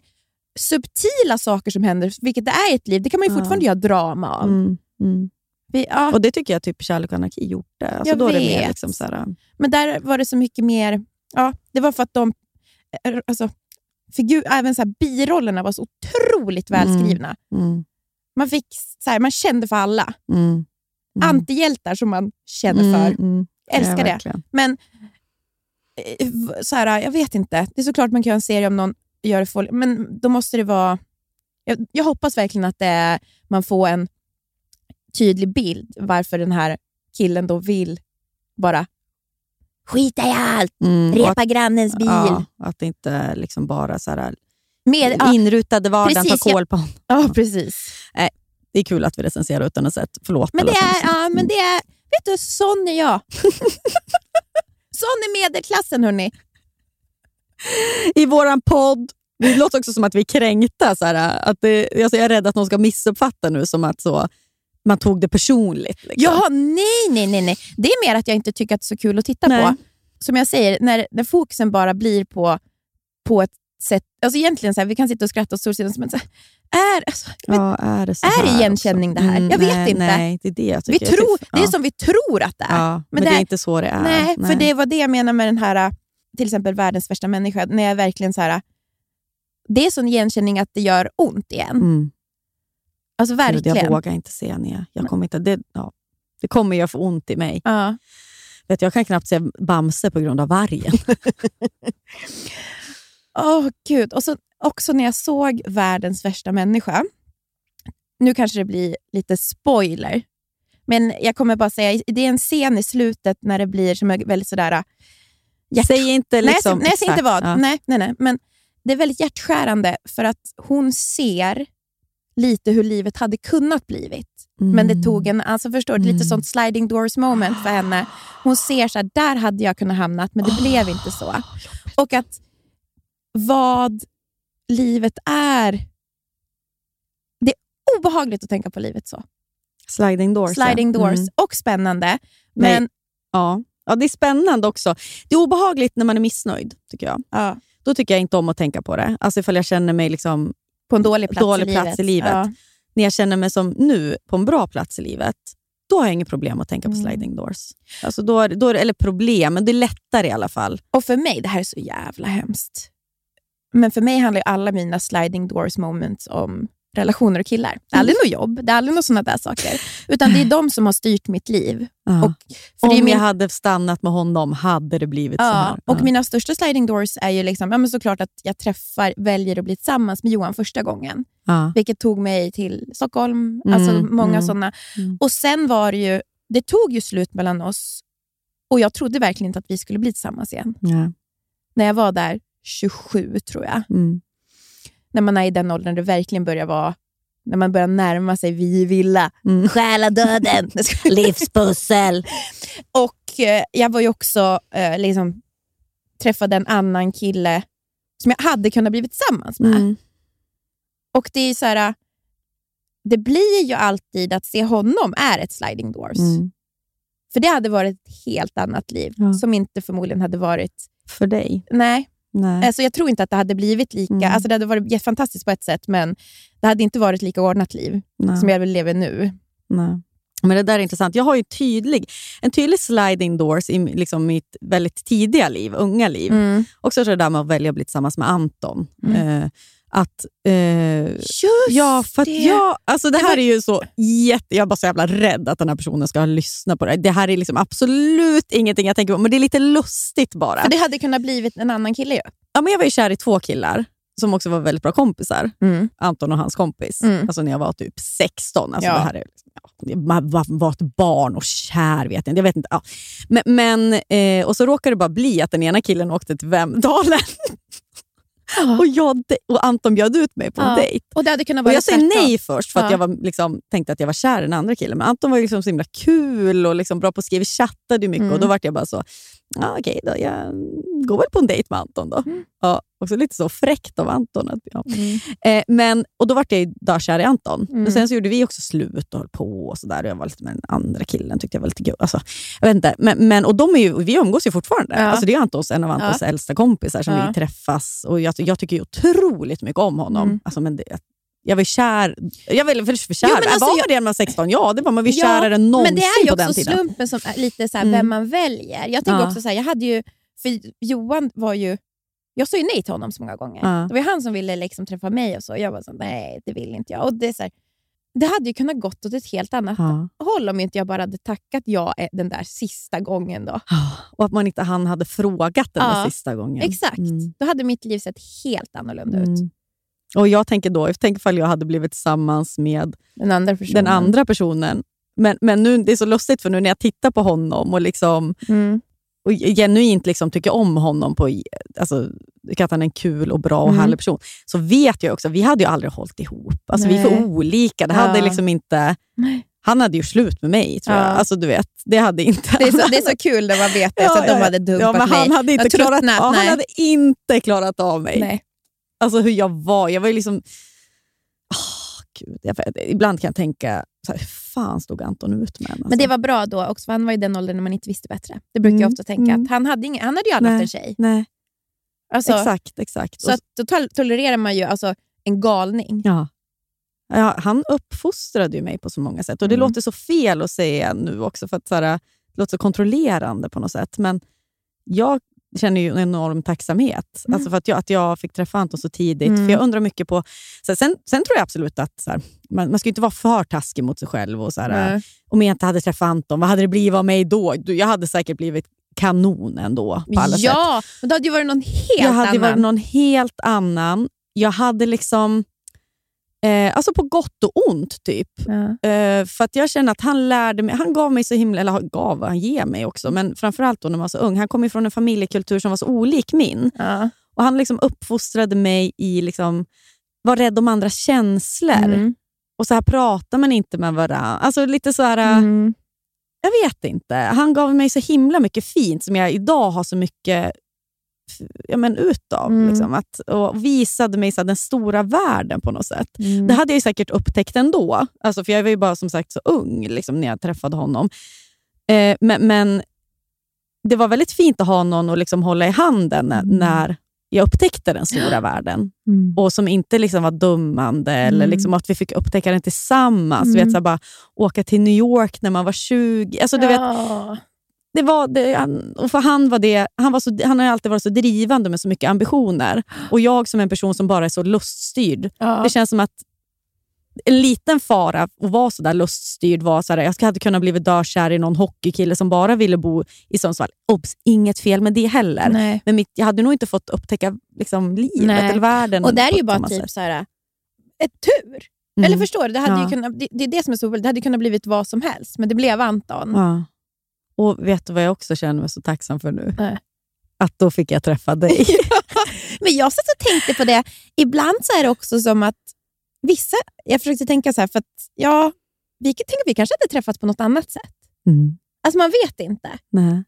subtila saker som händer, vilket det är i ett liv? Det kan man ju fortfarande göra drama av. mm. Mm. Vi, ja, Och Det tycker jag typ Kärlek och anarki gjorde. Alltså Jag då är det mer vet. liksom så här, men där var det så mycket mer... Ja, det var för att de... eh, Alltså, figur, även så här, birollerna var så otroligt välskrivna. mm. Man, fick, så här, man kände för alla. Mm. Mm. Antihjältar som man känner Mm, för. mm. Älskar Ja, det. verkligen. Men eh, så här, jag vet inte. Det är såklart man kan göra en serie om någon gör det folk, men då måste det vara... Jag, jag hoppas verkligen att är, man får en tydlig bild varför den här killen då vill bara skita i allt, Mm. Repa att, grannens bil. ja, att det inte liksom bara så här, Med, ja, inrutade vardagen precis, tar koll på honom. ja, precis. Det är kul att vi recenserar utan att ha sett. Förlåt. Men det är, ja, men det är, vet du, sån är jag. sån är medelklassen hörni. i våran podd. Det låter också som att vi är kränkta. Så här, att det, alltså jag är rädd att någon ska missuppfatta nu som att så, man tog det personligt. Liksom. Ja, nej, nej, nej, nej. Det är mer att jag inte tycker att det är så kul att titta Nej. på. Som jag säger, när, när fokusen bara blir på, på ett sätt... Alltså egentligen, så här, vi kan sitta och skratta åt Solsidan, men så här, är, alltså, men Ja, är det, så är igenkänning också? det här? Jag vet nej, inte. Nej, det är det jag vi tycker. tror, Jag Det är som vi tror att det är. ja, men, men det det är inte så det är. nej, för det var det jag menar med den här, till exempel världens värsta människa, när jag verkligen så här, det är sån igenkänning att det gör ont igen. Mm. Alltså Gud, Jag verkligen. vågar inte se ner. Jag kommer inte, det, ja, det kommer göra för ont i mig. Ja. Vet, jag kan knappt se Bamse på grund av vargen. Åh gud. Och så också när jag såg världens värsta människa. Nu kanske det blir lite spoiler. Men jag kommer bara säga, det är en scen i slutet när det blir som är väldigt sådär... Hjärt... Säg inte nej, liksom... jag, nej, jag säger inte vad. Ja. Nej, nej, nej. Men det är väldigt hjärtskärande för att hon ser lite hur livet hade kunnat blivit. Men det tog en, alltså förstår du, lite Mm. sånt sliding doors moment för henne. Hon ser så här, där hade jag kunnat hamna, men det blev inte så. Och att vad livet är. Det är obehagligt att tänka på livet så. Sliding doors. Sliding doors Mm. och spännande. Nej. Men Ja. ja, det är spännande också. Det är obehagligt när man är missnöjd, tycker jag. ja, Då tycker jag inte om att tänka på det. Alltså ifall jag känner mig liksom, på en dålig plats, Dålig i, livet. plats i livet. Ja. när jag känner mig som nu, på en bra plats i livet, då har jag inget problem att tänka på Mm. sliding doors. Alltså då, är- då eller problem, men det är lättare i alla fall. Och för mig, det här är så jävla hemskt. Men för mig handlar ju alla mina sliding doors moments om relationer och killar. Det är aldrig något jobb, det är aldrig något sådana där saker. Utan det är de som har styrt mitt liv. Ja. Och, för Om min, jag hade stannat med honom hade det blivit så ja, här. och Ja. mina största sliding doors är ju liksom, ja, men såklart att jag träffar, väljer att bli tillsammans med Johan första gången. Vilket tog mig till Stockholm. Mm, alltså många mm, sådana. mm. Och sen var det ju, det tog ju slut mellan oss och jag trodde verkligen inte att vi skulle bli tillsammans igen. När jag var där 27 tror jag. Mm. När man är i den åldern det verkligen börjar vara, när man börjar närma sig vi villa, Mm. själadöden. Livspussel. och eh, jag var ju också, eh, liksom, träffade en annan kille som jag hade kunnat bli tillsammans med. Mm. Och det är så här, det blir ju alltid att se honom är ett sliding doors. Mm. För det hade varit ett helt annat liv Ja. som inte förmodligen hade varit... För dig? Nej, Nej. alltså jag tror inte att det hade blivit lika... Mm. Alltså det hade varit jättefantastiskt på ett sätt, men det hade inte varit lika ordnat liv Nej. som jag vill leva nu. Nej. Men det där är intressant. Jag har ju tydlig, en tydlig sliding doors i liksom mitt väldigt tidiga liv, unga liv. Mm. Också så det där med att välja att bli tillsammans med Anton. Eh, att, eh, Just ja, för att det. jag, alltså det Det här var- är ju så jätte... Jag är bara så jävla rädd att den här personen ska lyssna på det. Det här är liksom absolut ingenting jag tänker på, men det är lite lustigt bara. För det hade kunnat blivit en annan kille ju. Ja, men jag var ju kär i två killar som också var väldigt bra kompisar. Mm. Anton och hans kompis. Mm. Alltså när jag var typ 16. Alltså Ja. det här är, liksom, ja, man var, ett barn och kär. vet jag. Jag vet inte ja. Men, men, eh, och så råkade det bara bli att den ena killen åkte till Vemdalen. och, jag, och Anton bjöd ut mig på en Ja. dejt. Och det hade kunnat Och vara jag säger nej först för att Ja. jag var, liksom, tänkte att jag var kär i den andra killen. Men Anton var liksom så himla kul och liksom bra på att skriva. Vi chattade mycket Mm. och då var jag bara så, ja, okej då, jag går väl på en dejt med Anton då. Mm. Ja, också lite så fräckt av Anton. Att, ja. Mm. Eh, men, och då var jag ju dörrkär i Anton. Mm. Men sen så gjorde vi också slut och höll på. Och så där. Och jag var lite med den andra killen, tyckte jag var lite kul. Alltså, jag vet inte. Men, men, och de är ju, vi umgås ju fortfarande. Ja. Alltså, det är Antons, en av Antons äldsta kompisar som Ja. vi träffas. Och jag, jag tycker ju otroligt mycket om honom. Mm. Alltså, men det, jag var kär. Jag var för, för kär. Jo, men alltså, var man jag- det när man var 16? Ja, det var man. Vi Ja, kärare än någonsin Men det är ju på den också tiden. slumpen som lite så här, Mm. vem man väljer. Jag tänker Ja. också så här, jag hade ju, för Johan var ju, jag sa ju nej till honom så många gånger. Ja. Det var han som ville liksom träffa mig och så. Jag var så nej det vill inte jag. Och det, är så här, det hade ju kunnat gått åt ett helt annat Ja. håll om inte jag bara hade tackat ja eh, den där sista gången. då. Och att man inte han hade frågat den där Ja, sista gången. Exakt. Mm. Då hade mitt liv sett helt annorlunda ut. Mm. Och jag tänker då, tänk ifall jag hade blivit tillsammans med Den andra personen. den andra personen. Men, men nu, det är så lustigt, för nu när jag tittar på honom och, liksom, Mm. Och genuint liksom tycker om honom, på, alltså, att han är en kul och bra och Mm. härlig person, så vet jag också vi hade ju aldrig hållit ihop. Alltså, vi är för olika. Det Ja. hade liksom inte... Nej. Han hade ju slut med mig, tror Ja. jag. Alltså, du vet, det hade inte... Det, är så, det är så kul när man vet det, så att de hade dumpat ja, men han mig. hade, inte klarat, ja, han hade inte klarat av mig. Nej. Alltså hur jag var. Jag var ju liksom... Åh, Gud, jag, ibland kan jag tänka, så här, fan stod Anton ut med? Alltså. Men det var bra då också, för han var i den åldern när man inte visste bättre. Det brukar jag Mm, ofta tänka. mm. Att han, hade ingen, han hade ju aldrig haft en tjej. Nej, Alltså, exakt. exakt. Så att, då tol- tolererar man ju alltså, en galning. ja. Ja, han uppfostrade ju mig på så många sätt. Och Det Mm. låter så fel att säga nu också, för att så här, det låter så kontrollerande på något sätt. Men jag känner ju en enorm tacksamhet Mm. alltså för att jag, att jag fick träffa Anton så tidigt. Mm. För Jag undrar mycket på... Så sen, sen tror jag absolut att så här, man, man ska inte vara för taskig mot sig själv. Och så här. Om jag inte hade träffat Anton, vad hade det blivit av mig då? Jag hade säkert blivit kanon ändå på alla sätt. Ja, men då hade ju varit någon helt jag hade annan. varit någon helt annan. Jag hade liksom... Eh, alltså på gott och ont, typ. Ja. Eh, för att jag känner att han lärde mig, han gav mig så himla, eller gav, han ger mig också, men framförallt då när man var så ung. Han kom från en familjekultur som var så olik min. Ja. Och Han liksom uppfostrade mig i liksom, var rädd om andras känslor. Mm. Och så här pratar man inte med varandra. Alltså lite så här, Mm. jag vet inte. Han gav mig så himla mycket fint som jag idag har så mycket ja, men utav. Mm. Liksom, att, och visade mig så här, den stora världen på något sätt. Mm. Det hade jag säkert upptäckt ändå. Alltså, för jag var ju bara som sagt så ung liksom, när jag träffade honom. Eh, men, men det var väldigt fint att ha någon att liksom hålla i handen när, Mm. när jag upptäckte den stora världen. Mm. Och som inte liksom var dummande, eller Mm. liksom att vi fick upptäcka den tillsammans. Mm. vet, så här, bara, åka till New York när man var 20. Alltså, du vet, Ja. Det var det, han, och för han, var det, han, var så, han har alltid varit så drivande med så mycket ambitioner. Och jag som en person som bara är så luststyrd. Ja. Det känns som att en liten fara att vara så där luststyrd var så här, jag hade kunnat bli dökär i någon hockeykille som bara ville bo i Sundsvall. Obs, inget fel med det heller. Nej. Men mitt, jag hade nog inte fått upptäcka liksom, livet Nej. eller världen. Och där är ju bara typ sätt. så här, ett tur. Mm. Eller förstår du? Det, hade Ja. kunnat, det, det är det som är så roligt. Det hade kunnat blivit vad som helst, men det blev Anton. Ja. Och vet du vad jag också känner mig så tacksam för nu? Nej. Att då fick jag träffa dig. Men jag satt och tänkte på det. Ibland så är det också som att vissa... Jag försökte tänka så här, för att ja, vi, tänk vi kanske hade träffats på något annat sätt. Mm. Alltså man vet inte. Nej.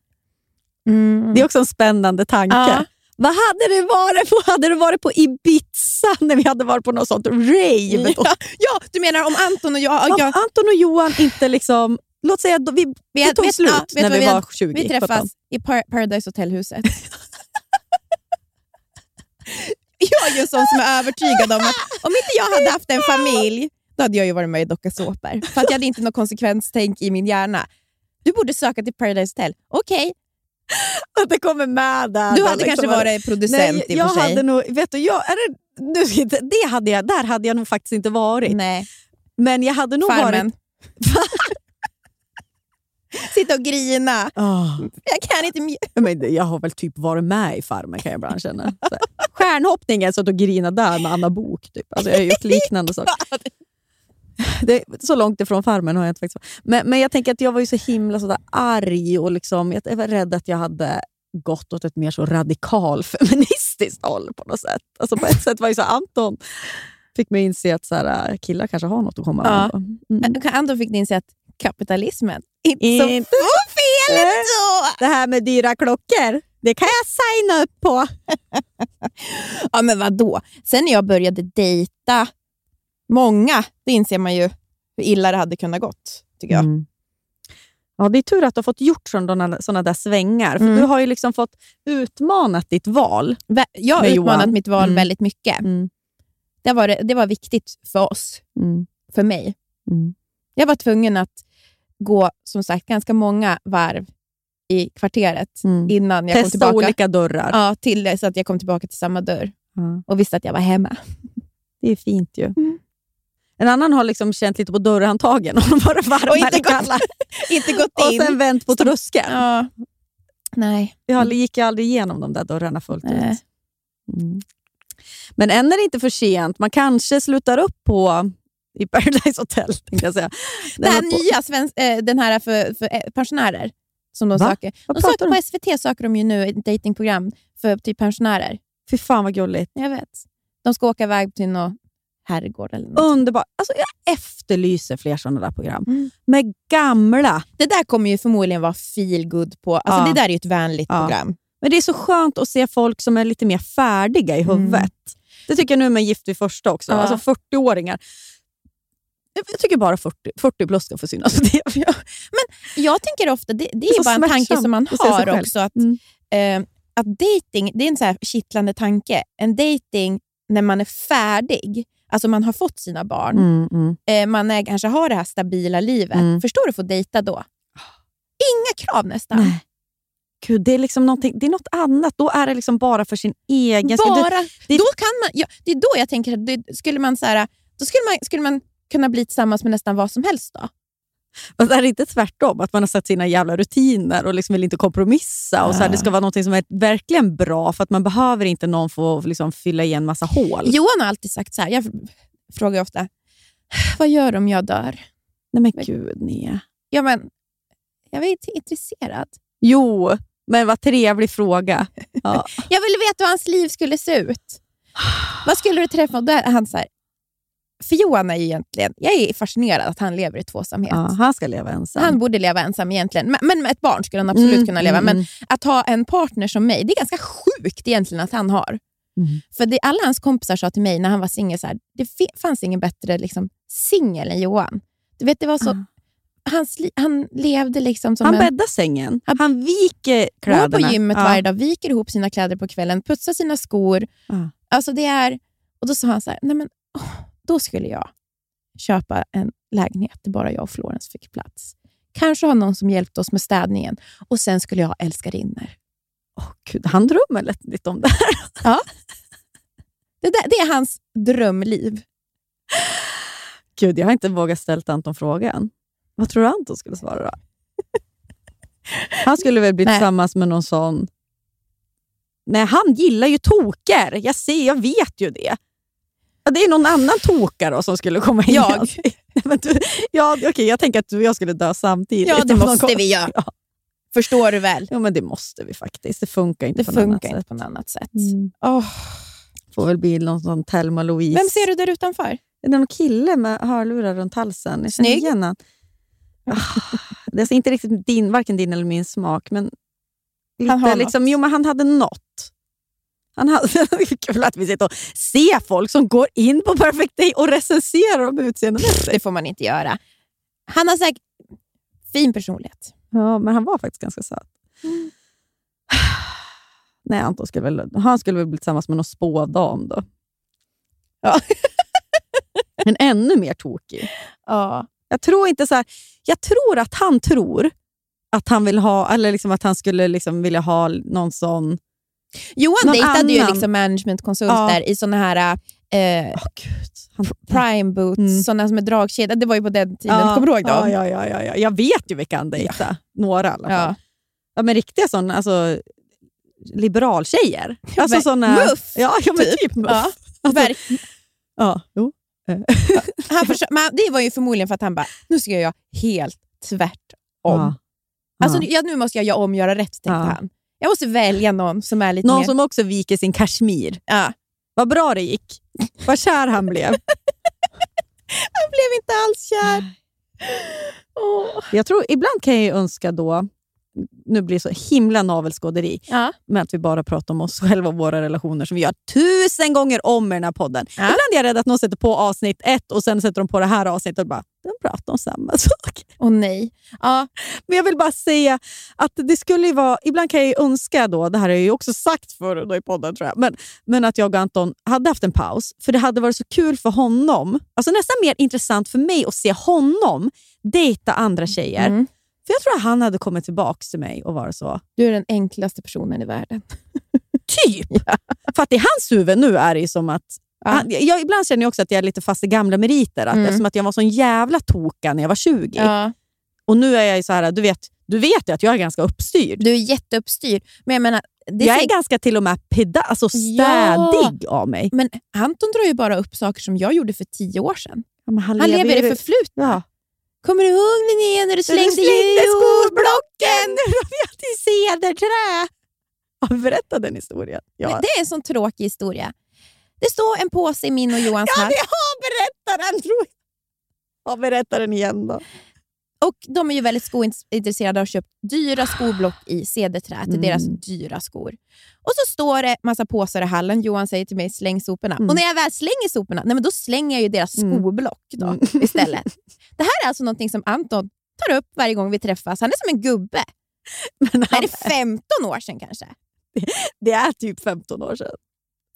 Mm. Det är också en spännande tanke. Ja. Vad hade det varit på? Hade det varit på Ibiza när vi hade varit på något sånt rave? Ja, ja, du menar om Anton och jag... Om jag Anton och Johan inte liksom... Låt säga att vi, vi, det tog vet- slut ja, när vi, hade- var 20. Vi träffas i Par Paradise Hotel-huset. jag är ju en sån som är övertygad om att om inte jag hade haft en familj, då hade jag ju varit med i Docka såpor. För att jag hade inte något konsekvenstänk i min hjärna. Du borde söka till Paradise Hotel. Okej, Att det kommer med där. du hade liksom. kanske varit producent Nej, i och jag för sig. hade nog, vet du, jag, är det, nu, det hade jag, där hade jag nog faktiskt inte varit. Nej, Men jag hade nog Farmen. varit... Sitta och grina. Oh. Jag kan inte Men jag har väl typ varit med i Farmen kan jag ibland känna. Så här. Stjärnhoppningen, så att och grina där med Anna Bok Typ. Alltså, jag har gjort liknande saker. Det, så långt ifrån Farmen har jag inte faktiskt men, men jag tänker att jag var ju så himla sådär arg och liksom, jag var rädd att jag hade gått åt ett mer så radikal feministiskt håll på något sätt. Alltså på ett sätt var ju så Anton fick mig inse att så här, killar kanske har något att komma Ja. med. Mm. Anton fick ni inse att kapitalismen inte så Inte fel ändå. det här med dyra klockor, det kan jag signa upp på. Ja, men vad då? Sen när jag började dejta många, då inser man ju hur illa det hade kunnat gått. Tycker jag. Mm. Ja, det är tur att du har fått gjort sådana, där svängar. För Mm. Du har ju liksom fått utmanat ditt val. Jag har utmanat Johan. mitt val Mm. väldigt mycket. Mm. Det, var, det var viktigt för oss, Mm. för mig. Mm. Jag var tvungen att gå som sagt ganska många varv i kvarteret Mm. innan jag kom Testa tillbaka. olika dörrar. Ja, till så att jag kom tillbaka till samma dörr Ja. och visste att jag var hemma. Det är fint ju. Mm. En annan har liksom känt lite på dörrhandtagen och varit varm Och inte gått kalla. Inte gått Och in. sen vänt på tröskeln. Ja. Nej. Jag gick ju aldrig igenom de där dörrarna fullt Nej. ut. Mm. Men än är det inte för sent. Man kanske slutar upp på i Paradise Hotel, tänkte jag säga. Här Den på- nya, svensk, eh, den här för, för eh, pensionärer som de Va? söker. Vad De söker på SVT söker de ju nu ett datingprogram för typ pensionärer. Fy fan vad gulligt. Jag vet. De ska åka iväg till någon herrgård eller något. Underbart. Alltså, jag efterlyser fler sådana där program. Mm. Med gamla. Det där kommer ju förmodligen vara feel good på. Alltså Ja. Det där är ju ett vänligt Ja. program. Men det är så skönt att se folk som är lite mer färdiga i Mm. huvudet. Det tycker jag nu med Gift vid första också. Ja. Alltså 40-åringar. Jag tycker bara 40, 40 plus ska få synas på TV. Jag tänker ofta, det, det är bara en tanke som man har också. Att, Mm. eh, att dating, det är en så här kittlande tanke. En dating när man är färdig, alltså man har fått sina barn, Mm, mm. eh, man är, kanske har det här stabila livet. Mm. Förstår du att få dejta då? Inga krav nästan. Nej. Gud, det är liksom det är något annat. Då är det liksom bara för sin egen skull. Bara, det- då kan man, ja, det är då jag tänker att det, skulle man, så här, då skulle man, skulle man kunna bli tillsammans med nästan vad som helst. då. Fast är det inte tvärtom? Att man har satt sina jävla rutiner och liksom vill inte kompromissa. Och så här, det ska vara något som är verkligen bra, för att man behöver inte någon få liksom fylla igen massa hål. Johan har alltid sagt så här, jag frågar ofta, vad gör du om jag dör? Nej men gud, Nia. Ja, men, jag är inte intresserad. Jo, men vad trevlig fråga. Ja. Jag ville veta hur hans liv skulle se ut. Vad skulle du träffa? Och då han så här, för Johan är ju egentligen, jag är fascinerad att han lever i tvåsamhet. Ja, han ska leva ensam. Han borde leva ensam egentligen, men, men med ett barn skulle han absolut Mm, kunna leva. mm, Men mm. att ha en partner som mig, det är ganska sjukt egentligen att han har. Mm. För det, alla hans kompisar sa till mig när han var singel, det fanns ingen bättre liksom, singel än Johan. Du vet, det var så, Ah. hans, li- han levde liksom som Han en... bäddar sängen. Han viker Går kläderna. på gymmet Ja. varje dag, viker ihop sina kläder på kvällen, putsar sina skor. Ja. Alltså det är... Och Då sa han så här, nej men, åh, då skulle jag köpa en lägenhet där bara jag och Florence fick plats. kanske ha någon som hjälpte oss med städningen och sen skulle jag ha älskarinnor. Åh, Gud, han drömmer lätt lite om det här. Det, där, det är hans drömliv. Gud, jag har inte vågat ställa Anton frågan. Vad tror du Anton skulle svara då? Han skulle väl bli Nej. tillsammans med någon sån... Nej, han gillar ju toker. Jag ser, jag vet ju det. Ja, det är någon annan tokare då som skulle komma in. Jag. Alltså. Du, ja, okej, jag tänker att du och jag skulle dö samtidigt. Ja, det måste vi göra. Ja. Förstår du väl? ja, men det måste vi faktiskt. Det funkar inte Det på något funkar inte sätt. på något annat sätt. Mm. Åh, Får väl bli någon sån Thelma Louise. Vem ser du där utanför? Det är någon kille med hörlurar runt halsen. Jag Snygg. igen han. Ah, Det är inte riktigt din, varken din eller min smak, men lite Han har liksom, något. jo, men han hade något. Han hade, kul att vi sitter och ser folk som går in på Perfect Day och recenserar dem utseendemässigt. Det får man inte göra. Han har säkert fin personlighet. Ja, men han var faktiskt ganska söt. Nej, Anton skulle väl, han skulle väl bli tillsammans med någon spådam då. Ja. men ännu mer tokig. Ja. Jag tror inte så här, Jag tror att han tror att han vill ha, eller liksom att han skulle liksom vilja ha någon sån... Johan Någon dejtade ju annan. liksom managementkonsulter Ja. i såna här eh, gud. Han, prime boots, Mm. såna som är dragkedja. Det var ju på den tiden. ja, Kommer du ihåg dem? Ja, ja, ja, ja, ja. Jag vet ju vilka han dejtade. Några i alla fall. Ja. Men riktiga sådana, alltså liberaltjejer. Alltså men- såna, muff, Ja, ja men typ. typ, muff. Ja. Alltså, Verk- ja, jo. han försö- men det var ju förmodligen för att han bara, nu ska jag göra helt tvärtom. Ja. Alltså, Ja. nu måste jag göra om, göra rätt, tänkte han. Jag måste välja någon som är lite Någon mer... som också viker sin kashmir. Ja. Vad bra det gick. Vad kär han blev. Han blev inte alls kär. Åh. Jag tror, ibland kan jag önska då, nu blir det så himla navelskåderi, Ja. med att vi bara pratar om oss själva och våra relationer som vi gör tusen gånger om i den här podden. Ja. Ibland är jag rädd att någon sätter på avsnitt ett och sen sätter de på det här avsnittet och bara, de pratar om samma sak. Åh nej. Ja. Men jag vill bara säga att det skulle ju vara, ibland kan jag ju önska då, det här har jag ju också sagt förr då i podden tror jag, men, men att jag och Anton hade haft en paus. För det hade varit så kul för honom, alltså nästan mer intressant för mig att se honom dejta andra tjejer. Mm. För jag tror att han hade kommit tillbaka till mig och varit så, Du är den enklaste personen i världen. typ. För att i hans huvud nu är det som att Ja. Han, jag, ibland känner jag också att jag är lite fast i gamla meriter. Att Mm. Eftersom att jag var sån jävla toka när jag var 20. Ja. Och nu är jag så här, du vet, du vet ju att jag är ganska uppstyrd. Du är jätteuppstyrd. Men jag menar, jag är säkert- ganska till och med peda, alltså städig av mig. Men Anton drar ju bara upp saker som jag gjorde för tio år sedan. Ja, men Han lever i ju- det förflutna. Ja. Kommer du ihåg Linnea när du slängde, slängde jordblocken? till cederträ. Har vi berättat den historien? Ja, Det är en sån tråkig historia. Det står en påse i min och Johans ja hatt vi har berättat den tror jag. Ja, berätta den igen då. Och de är ju väldigt skointresserade och har köpt dyra skoblock i cederträ till Mm. deras dyra skor. Och så står det massa påsar i hallen. Johan säger till mig, släng soporna. Mm. Och när jag väl slänger soporna, nej, men då slänger jag ju deras Mm. skoblock då, Mm. istället. Det här är alltså någonting som Anton tar upp varje gång vi träffas. Han är som en gubbe. Men Det han, är 15 år sedan kanske. det är typ 15 år sedan.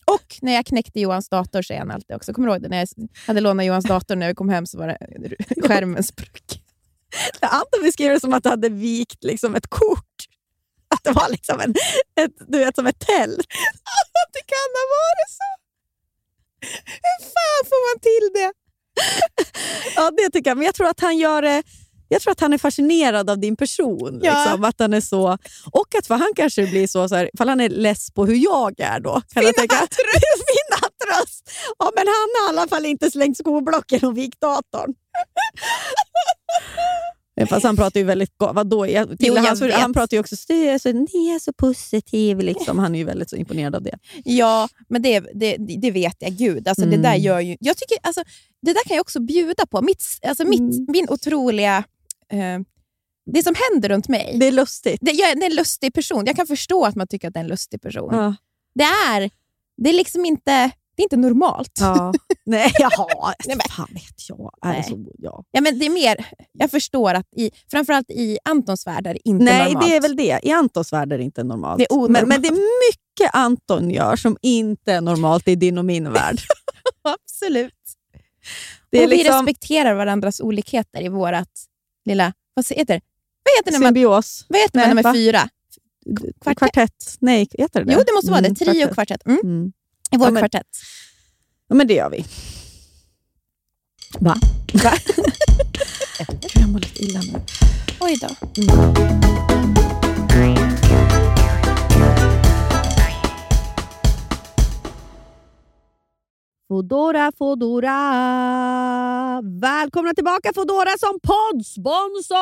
Och när jag knäckte Johans dator säger han alltid också. Kommer du ihåg det? När jag hade lånat Johans dator när jag kom hem så var det skärmen sprucken. Anton beskrev det som att du hade vikt liksom ett kort. Att det var liksom en, ett, du vet, som ett tält. Det kan ha varit så. Hur fan får man till det? Ja, det tycker jag. Men jag tror att han gör det jag tror att han är fascinerad av din person. Ja. Liksom, att han är så, och att för han kanske blir så, så här, ifall han är less på hur jag är då. Kan jag tänka, Finna tröst! Ja, men han har i alla fall inte slängt skoblocken och vikt datorn. Ja, Fast han pratar ju väldigt gott. Vadå? Jag, Jo, jag vet. han pratar ju också "Du är så, ni är så positiv. Liksom. Han är ju väldigt så imponerad av det. Ja, men det, det, det vet jag. Gud, alltså det Mm. där gör ju... Jag tycker, alltså, det där kan jag också bjuda på. Mitt, alltså mitt, Mm. Min otroliga... Eh, det som händer runt mig. Det är lustigt. Det, jag, är- det är en lustig person. Jag kan förstå att man tycker att det är en lustig person. Ja. Det är det är liksom inte, det är inte normalt. Ja. Nej, jaha. Nej, men- fan vet jag. Är det Nej. så? Ja. Ja, men det är mer, jag förstår att i, framförallt i Antons värld är det inte Nej, normalt. det är väl det. I Antons värld är det inte normalt. Det är men, men det är mycket Anton gör som inte är normalt i din och min värld. Absolut. Det och vi liksom, respekterar varandras olikheter i vårt lilla vad heter det? Vad heter, när man, Symbios. vad heter man Nej, när man är fyra? Kvartett. Kvartett. Nej, heter det det? Jo, det måste vara det. Mm, Trio och kvartett. Mm. Mm. I vår Ja, men- kvartett. Ja, men det gör vi. Va? Va? Jag mår lite illa nu. Oj då. Fodora, Fodora. Välkomna tillbaka Fodora som poddsponsor!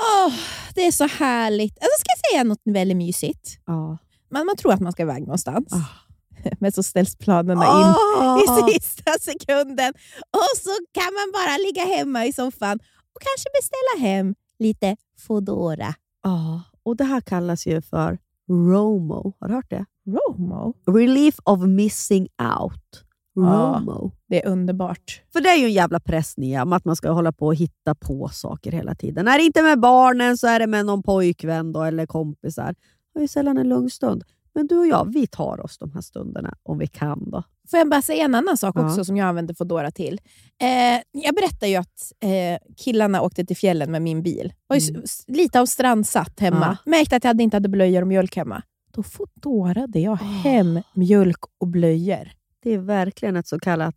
Åh, det är så härligt. Alltså, ska jag säga något väldigt mysigt? Ja. Man, man tror att man ska iväg någonstans, Ah. men så ställs planerna in Ah. i sista sekunden. Och så kan man bara ligga hemma i soffan och kanske beställa hem lite Foodora. Ja, och det här kallas ju för ROMO. Har du hört det? Romo. Relief of missing out. ROMO. Det är underbart. För det är ju en jävla press Nia, om att man ska hålla på och hitta på saker hela tiden. Är det inte med barnen så är det med någon pojkvän då, eller kompisar. Det är ju sällan en lugn stund. Men du och jag, vi tar oss de här stunderna om vi kan. då. Får jag bara säga en annan sak Ja. också som jag använder Foodora till? Eh, jag berättade ju att eh, killarna åkte till fjällen med min bil. Var Mm. lite av strandsatt hemma. Märkte att jag inte hade blöjor och mjölk hemma. Då Foodorade jag hem mjölk och blöjor. Det är verkligen ett så kallat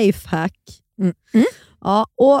lifehack. Mm. Mm. Ja, och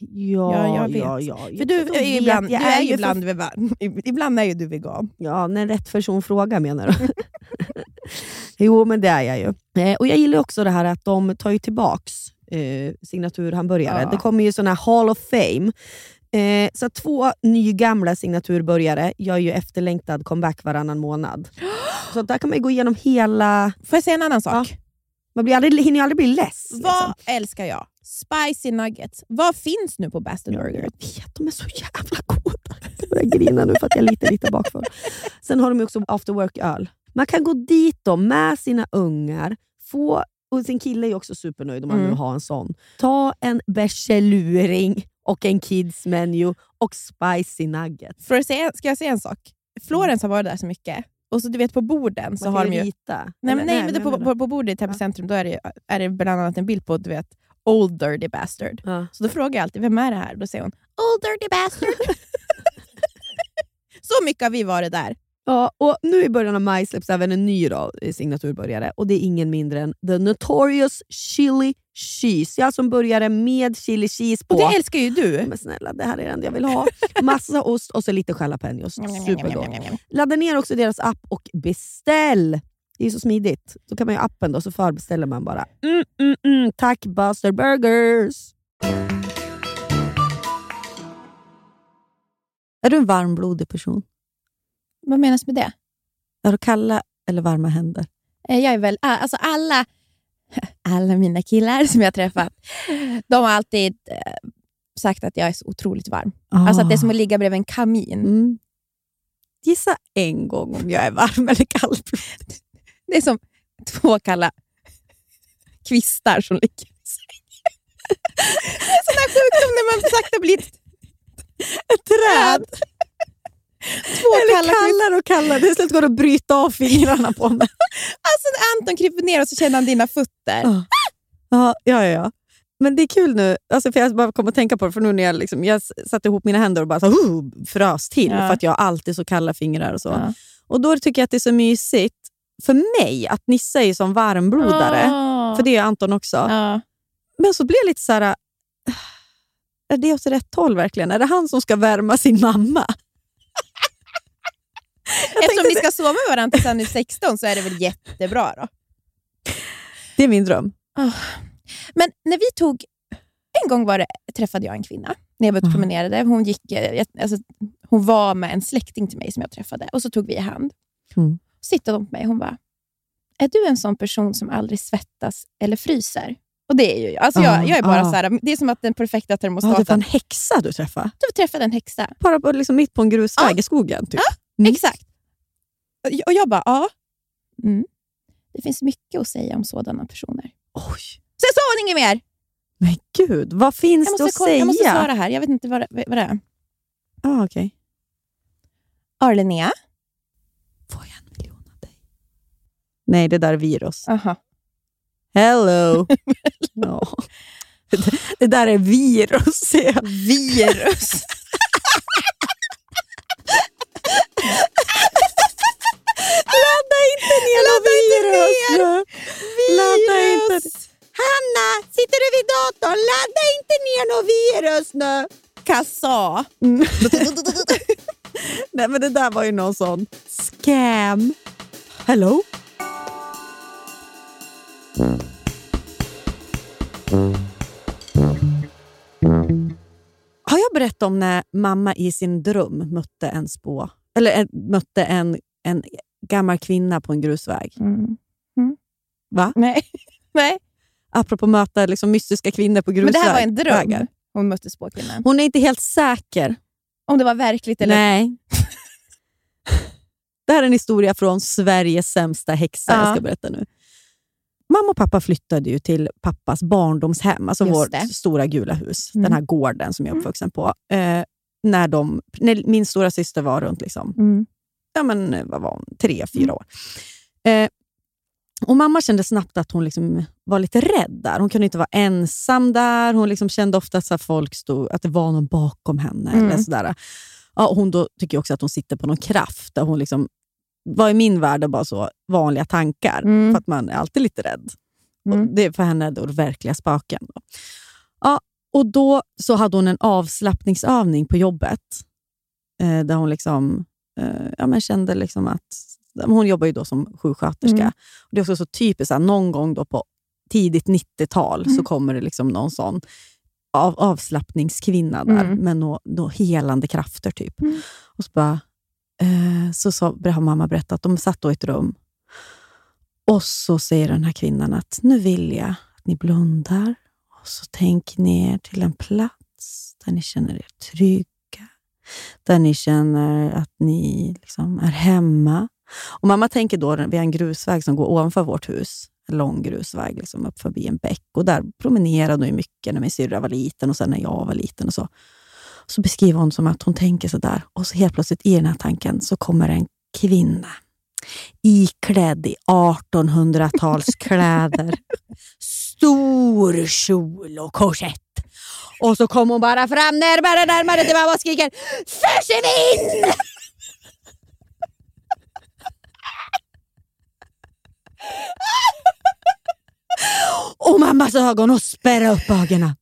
Ja, Ja, jag vet. ja, ja. För du De är ju vet, ibland, jag du är ju för- ibland, vegan. ibland är ju du vegan. Ja, när rätt person frågar menar du? jo, men det är jag ju. Eh, och Jag gillar också det här att de tar ju tillbaks eh, signaturhamburgare. Ja. Det kommer ju såna här Hall of Fame. Eh, så två nygamla signaturburgare gör ju efterlängtad comeback varannan månad. Så där kan man gå igenom hela... Får jag säga en annan sak? Man blir aldrig, hinner ju aldrig bli less. Vad älskar jag? Spicy nuggets. Vad finns nu på Ja, Burger? jag vet, de är så jävla goda. Jag börjar grina nu för att jag är lite, lite bakfull. Sen har de också after work-öl. Man kan gå dit då med sina ungar, få, och sin kille är också supernöjd om man Mm. vill ha en sån. Ta en bärseluring och en kids menu och spicy nuggets. För att säga, ska jag säga en sak? Florens har varit där så mycket. Och så du vet på borden så Man har de ju... rita. Nej, men, nej, men jag på, på, på bordet i Täby centrum då är det, är det bland annat en bild på du vet, Old Dirty Bastard. Ja. Så då frågar jag alltid, vem är det här? Då säger hon, Old Dirty Bastard. så mycket har vi varit där. Ja, och nu i början av maj släpps även en ny då, eh, signaturbörjare och det är ingen mindre än The Notorious Chili Cheese. Jag en burgare med chili cheese på. Och det älskar ju du. Men snälla, det här är det enda jag vill ha. Massa ost och så lite jalapenos. Supergott. Ladda ner också deras app och beställ. Det är så smidigt. Då kan man ju appen då, så förbeställer man bara. Mm, mm, mm. Tack Buster Burgers! Är du en varmblodig person? Vad menas med det? Har du kalla eller varma händer? Eh, Jag är väl, ah, alltså alla, alla mina killar som jag har träffat, de har alltid eh, sagt att jag är så otroligt varm. Alltså att det är som att ligga bredvid en kamin. Mm. Gissa en gång om jag är varm eller kallblodig. Det är som två kalla kvistar som ligger i sängen. Det är sån där sjukdom när man sakta blir ett Ett träd! två Eller kalla kallare och kallare. Till slut går det att bryta av fingrarna på mig. Alltså Anton kryper ner och så känner han dina fötter. Ja. Ja, ja, ja. Men det är kul nu, alltså för jag bara kom att tänka på det, för nu när jag, liksom, jag satte ihop mina händer och bara så, uh, frös till, Ja. för att jag har alltid så kalla fingrar. och så. Ja. Och Då tycker jag att det är så mysigt, för mig, att Nissa är som varmblodare. Ah. För det är Anton också. Ja. Men så blir jag lite så här, äh, är det åt rätt håll verkligen? Är det han som ska värma sin mamma? Eftersom ni ska sova med varandra tills han är 16 så är det väl jättebra då. Det är min dröm. Men när vi tog... En gång var det, träffade jag en kvinna när jag var ute och Ja. promenerade. Hon, gick, eh, alltså, hon var med en släkting till mig som jag träffade och så tog vi i hand. Mm. Så tittade hon på mig och hon bara, är du en sån person som aldrig svettas eller fryser? Och det är ju jag. Alltså Ja, jag, jag är bara ja. så här, det är som att den perfekta Ja, det var termostaten. en häxa du träffade. Du träffade en häxa. Bara på, liksom mitt på en grusväg Ja. i skogen. Typ. Exakt. Och jag- Och jag bara, ja. Mm. Det finns mycket att säga om sådana personer. Oj. Sen sa hon inget mer! Men gud, vad finns det att kolla, säga? jag måste svara här. Jag vet inte vad det, vad det är. Ah, okej. Ja, Linnea? Får jag en miljon av dig? Nej, det där är virus. Aha. Hello! ja. det, där är virus. ser jag. Virus. Ladda inte ner något virus! Ladda inte. Hanna, sitter du vid datorn? Ladda inte ner något virus nu! Kassa. Nej, men det där var ju någon sån scam. Hello? Har jag berättat om när mamma i sin dröm mötte en spå, eller eh, mötte en, en gammal kvinna på en grusväg? Mm. Va? Nej. Nej. Apropå möta liksom, mystiska kvinnor på Men grusvägar. det här var en dröm. Hon mötte spåkvinnan. Hon är inte helt säker. Om det var verkligt eller... Nej. det här är en historia från Sveriges sämsta häxa jag Ja. ska berätta nu. Mamma och pappa flyttade ju till pappas barndomshem, alltså Just vårt det. stora gula hus, Mm. den här gården som jag är uppvuxen på. Eh, när, de, när min stora syster var runt liksom, Mm. ja, men, vad var hon? tre, fyra år. Eh, och Mamma kände snabbt att hon liksom var lite rädd där. Hon kunde inte vara ensam där. Hon liksom kände ofta att, folk stod, att det var någon bakom henne. Mm. Eller sådär. Ja, hon då tycker också att hon sitter på någon kraft. Där hon liksom, var i min värld bara så vanliga tankar. Mm. För att man är alltid lite rädd. Mm. Och det för henne är då verkliga spöken. Ja, och då så hade hon en avslappningsövning på jobbet. Eh, där hon liksom, eh, ja, men kände liksom att... Hon jobbar ju då som sjuksköterska. Mm. Och det är också så typiskt, att någon gång då på tidigt 90-tal Mm. så kommer det liksom någon sån av, avslappningskvinna där Mm. med några nå helande krafter. typ. Mm. Och så bara, eh, så, sa, har mamma berättat att de satt då i ett rum och så säger den här kvinnan att nu vill jag att ni blundar och så tänker ni er till en plats där ni känner er trygga. Där ni känner att ni liksom är hemma. Och Mamma tänker då vid en grusväg som går ovanför vårt hus. En lång grusväg liksom upp förbi en bäck. Och Där promenerade hon mycket när min syrra var liten och sen när jag var liten. och Så så beskriver hon som att hon tänker så där och så helt plötsligt i den här tanken så kommer en kvinna iklädd i 1800-talskläder. Stor kjol och korsett. Och så kommer hon bara fram närmare, närmare till mamma och skriker Försvinn! och mammas ögon och spärra upp ögonen.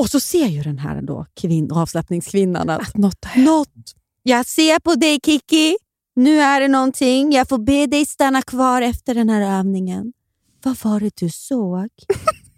Och så ser ju den här då, kvinn, avslappningskvinnan att Att något något. Jag ser på dig Kiki. Nu är det någonting. Jag får be dig stanna kvar efter den här övningen. Vad var det du såg?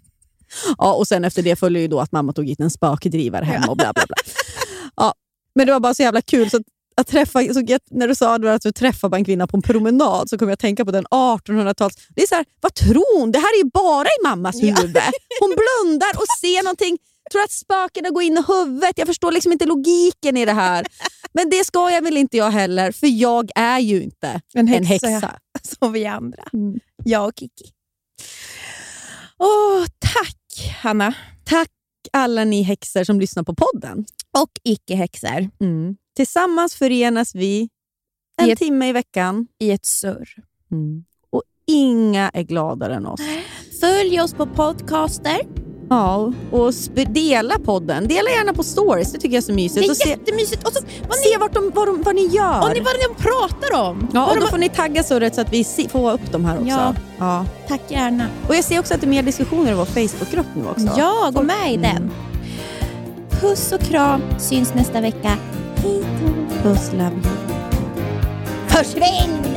ja, och sen efter det följer ju då att mamma tog hit en spökdrivare hem och bla bla bla. Ja, men det var bara så jävla kul. Så att, träffa, så när du sa att du träffade en kvinna på en promenad så kom jag att tänka på den 1800-tals... Det är så här, vad tror hon? Det här är ju bara i mammas huvud. Hon blundar och ser någonting. Tror att spökena går in i huvudet. Jag förstår liksom inte logiken i det här. Men det ska jag väl inte jag heller, för jag är ju inte En en häxa, häxa. som vi andra. Mm. Jag och Kiki. Åh, tack Hanna. Tack alla ni häxor som lyssnar på podden. Och icke-häxor Mm. Tillsammans förenas vi en I ett- timme i veckan. i ett surr. Och inga är gladare än oss. Följ oss på podcaster. Ja, och sp- dela podden. Dela gärna på stories, det tycker jag är så mysigt. Det och se, är jättemysigt. Och så, vad se vart de, vad, de, vad ni gör. Och ni, vad de pratar om. ja, Vad och då får ni tagga surret så att vi får upp de här också. Ja. Ja. Tack gärna. Och Jag ser också att det är mer diskussioner i vår Facebookgrupp nu också. Ja, gå med i Mm. den. Puss och kram. Syns nästa vecka. Hej då. Puss, love you. Försvinn!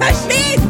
Försvinn!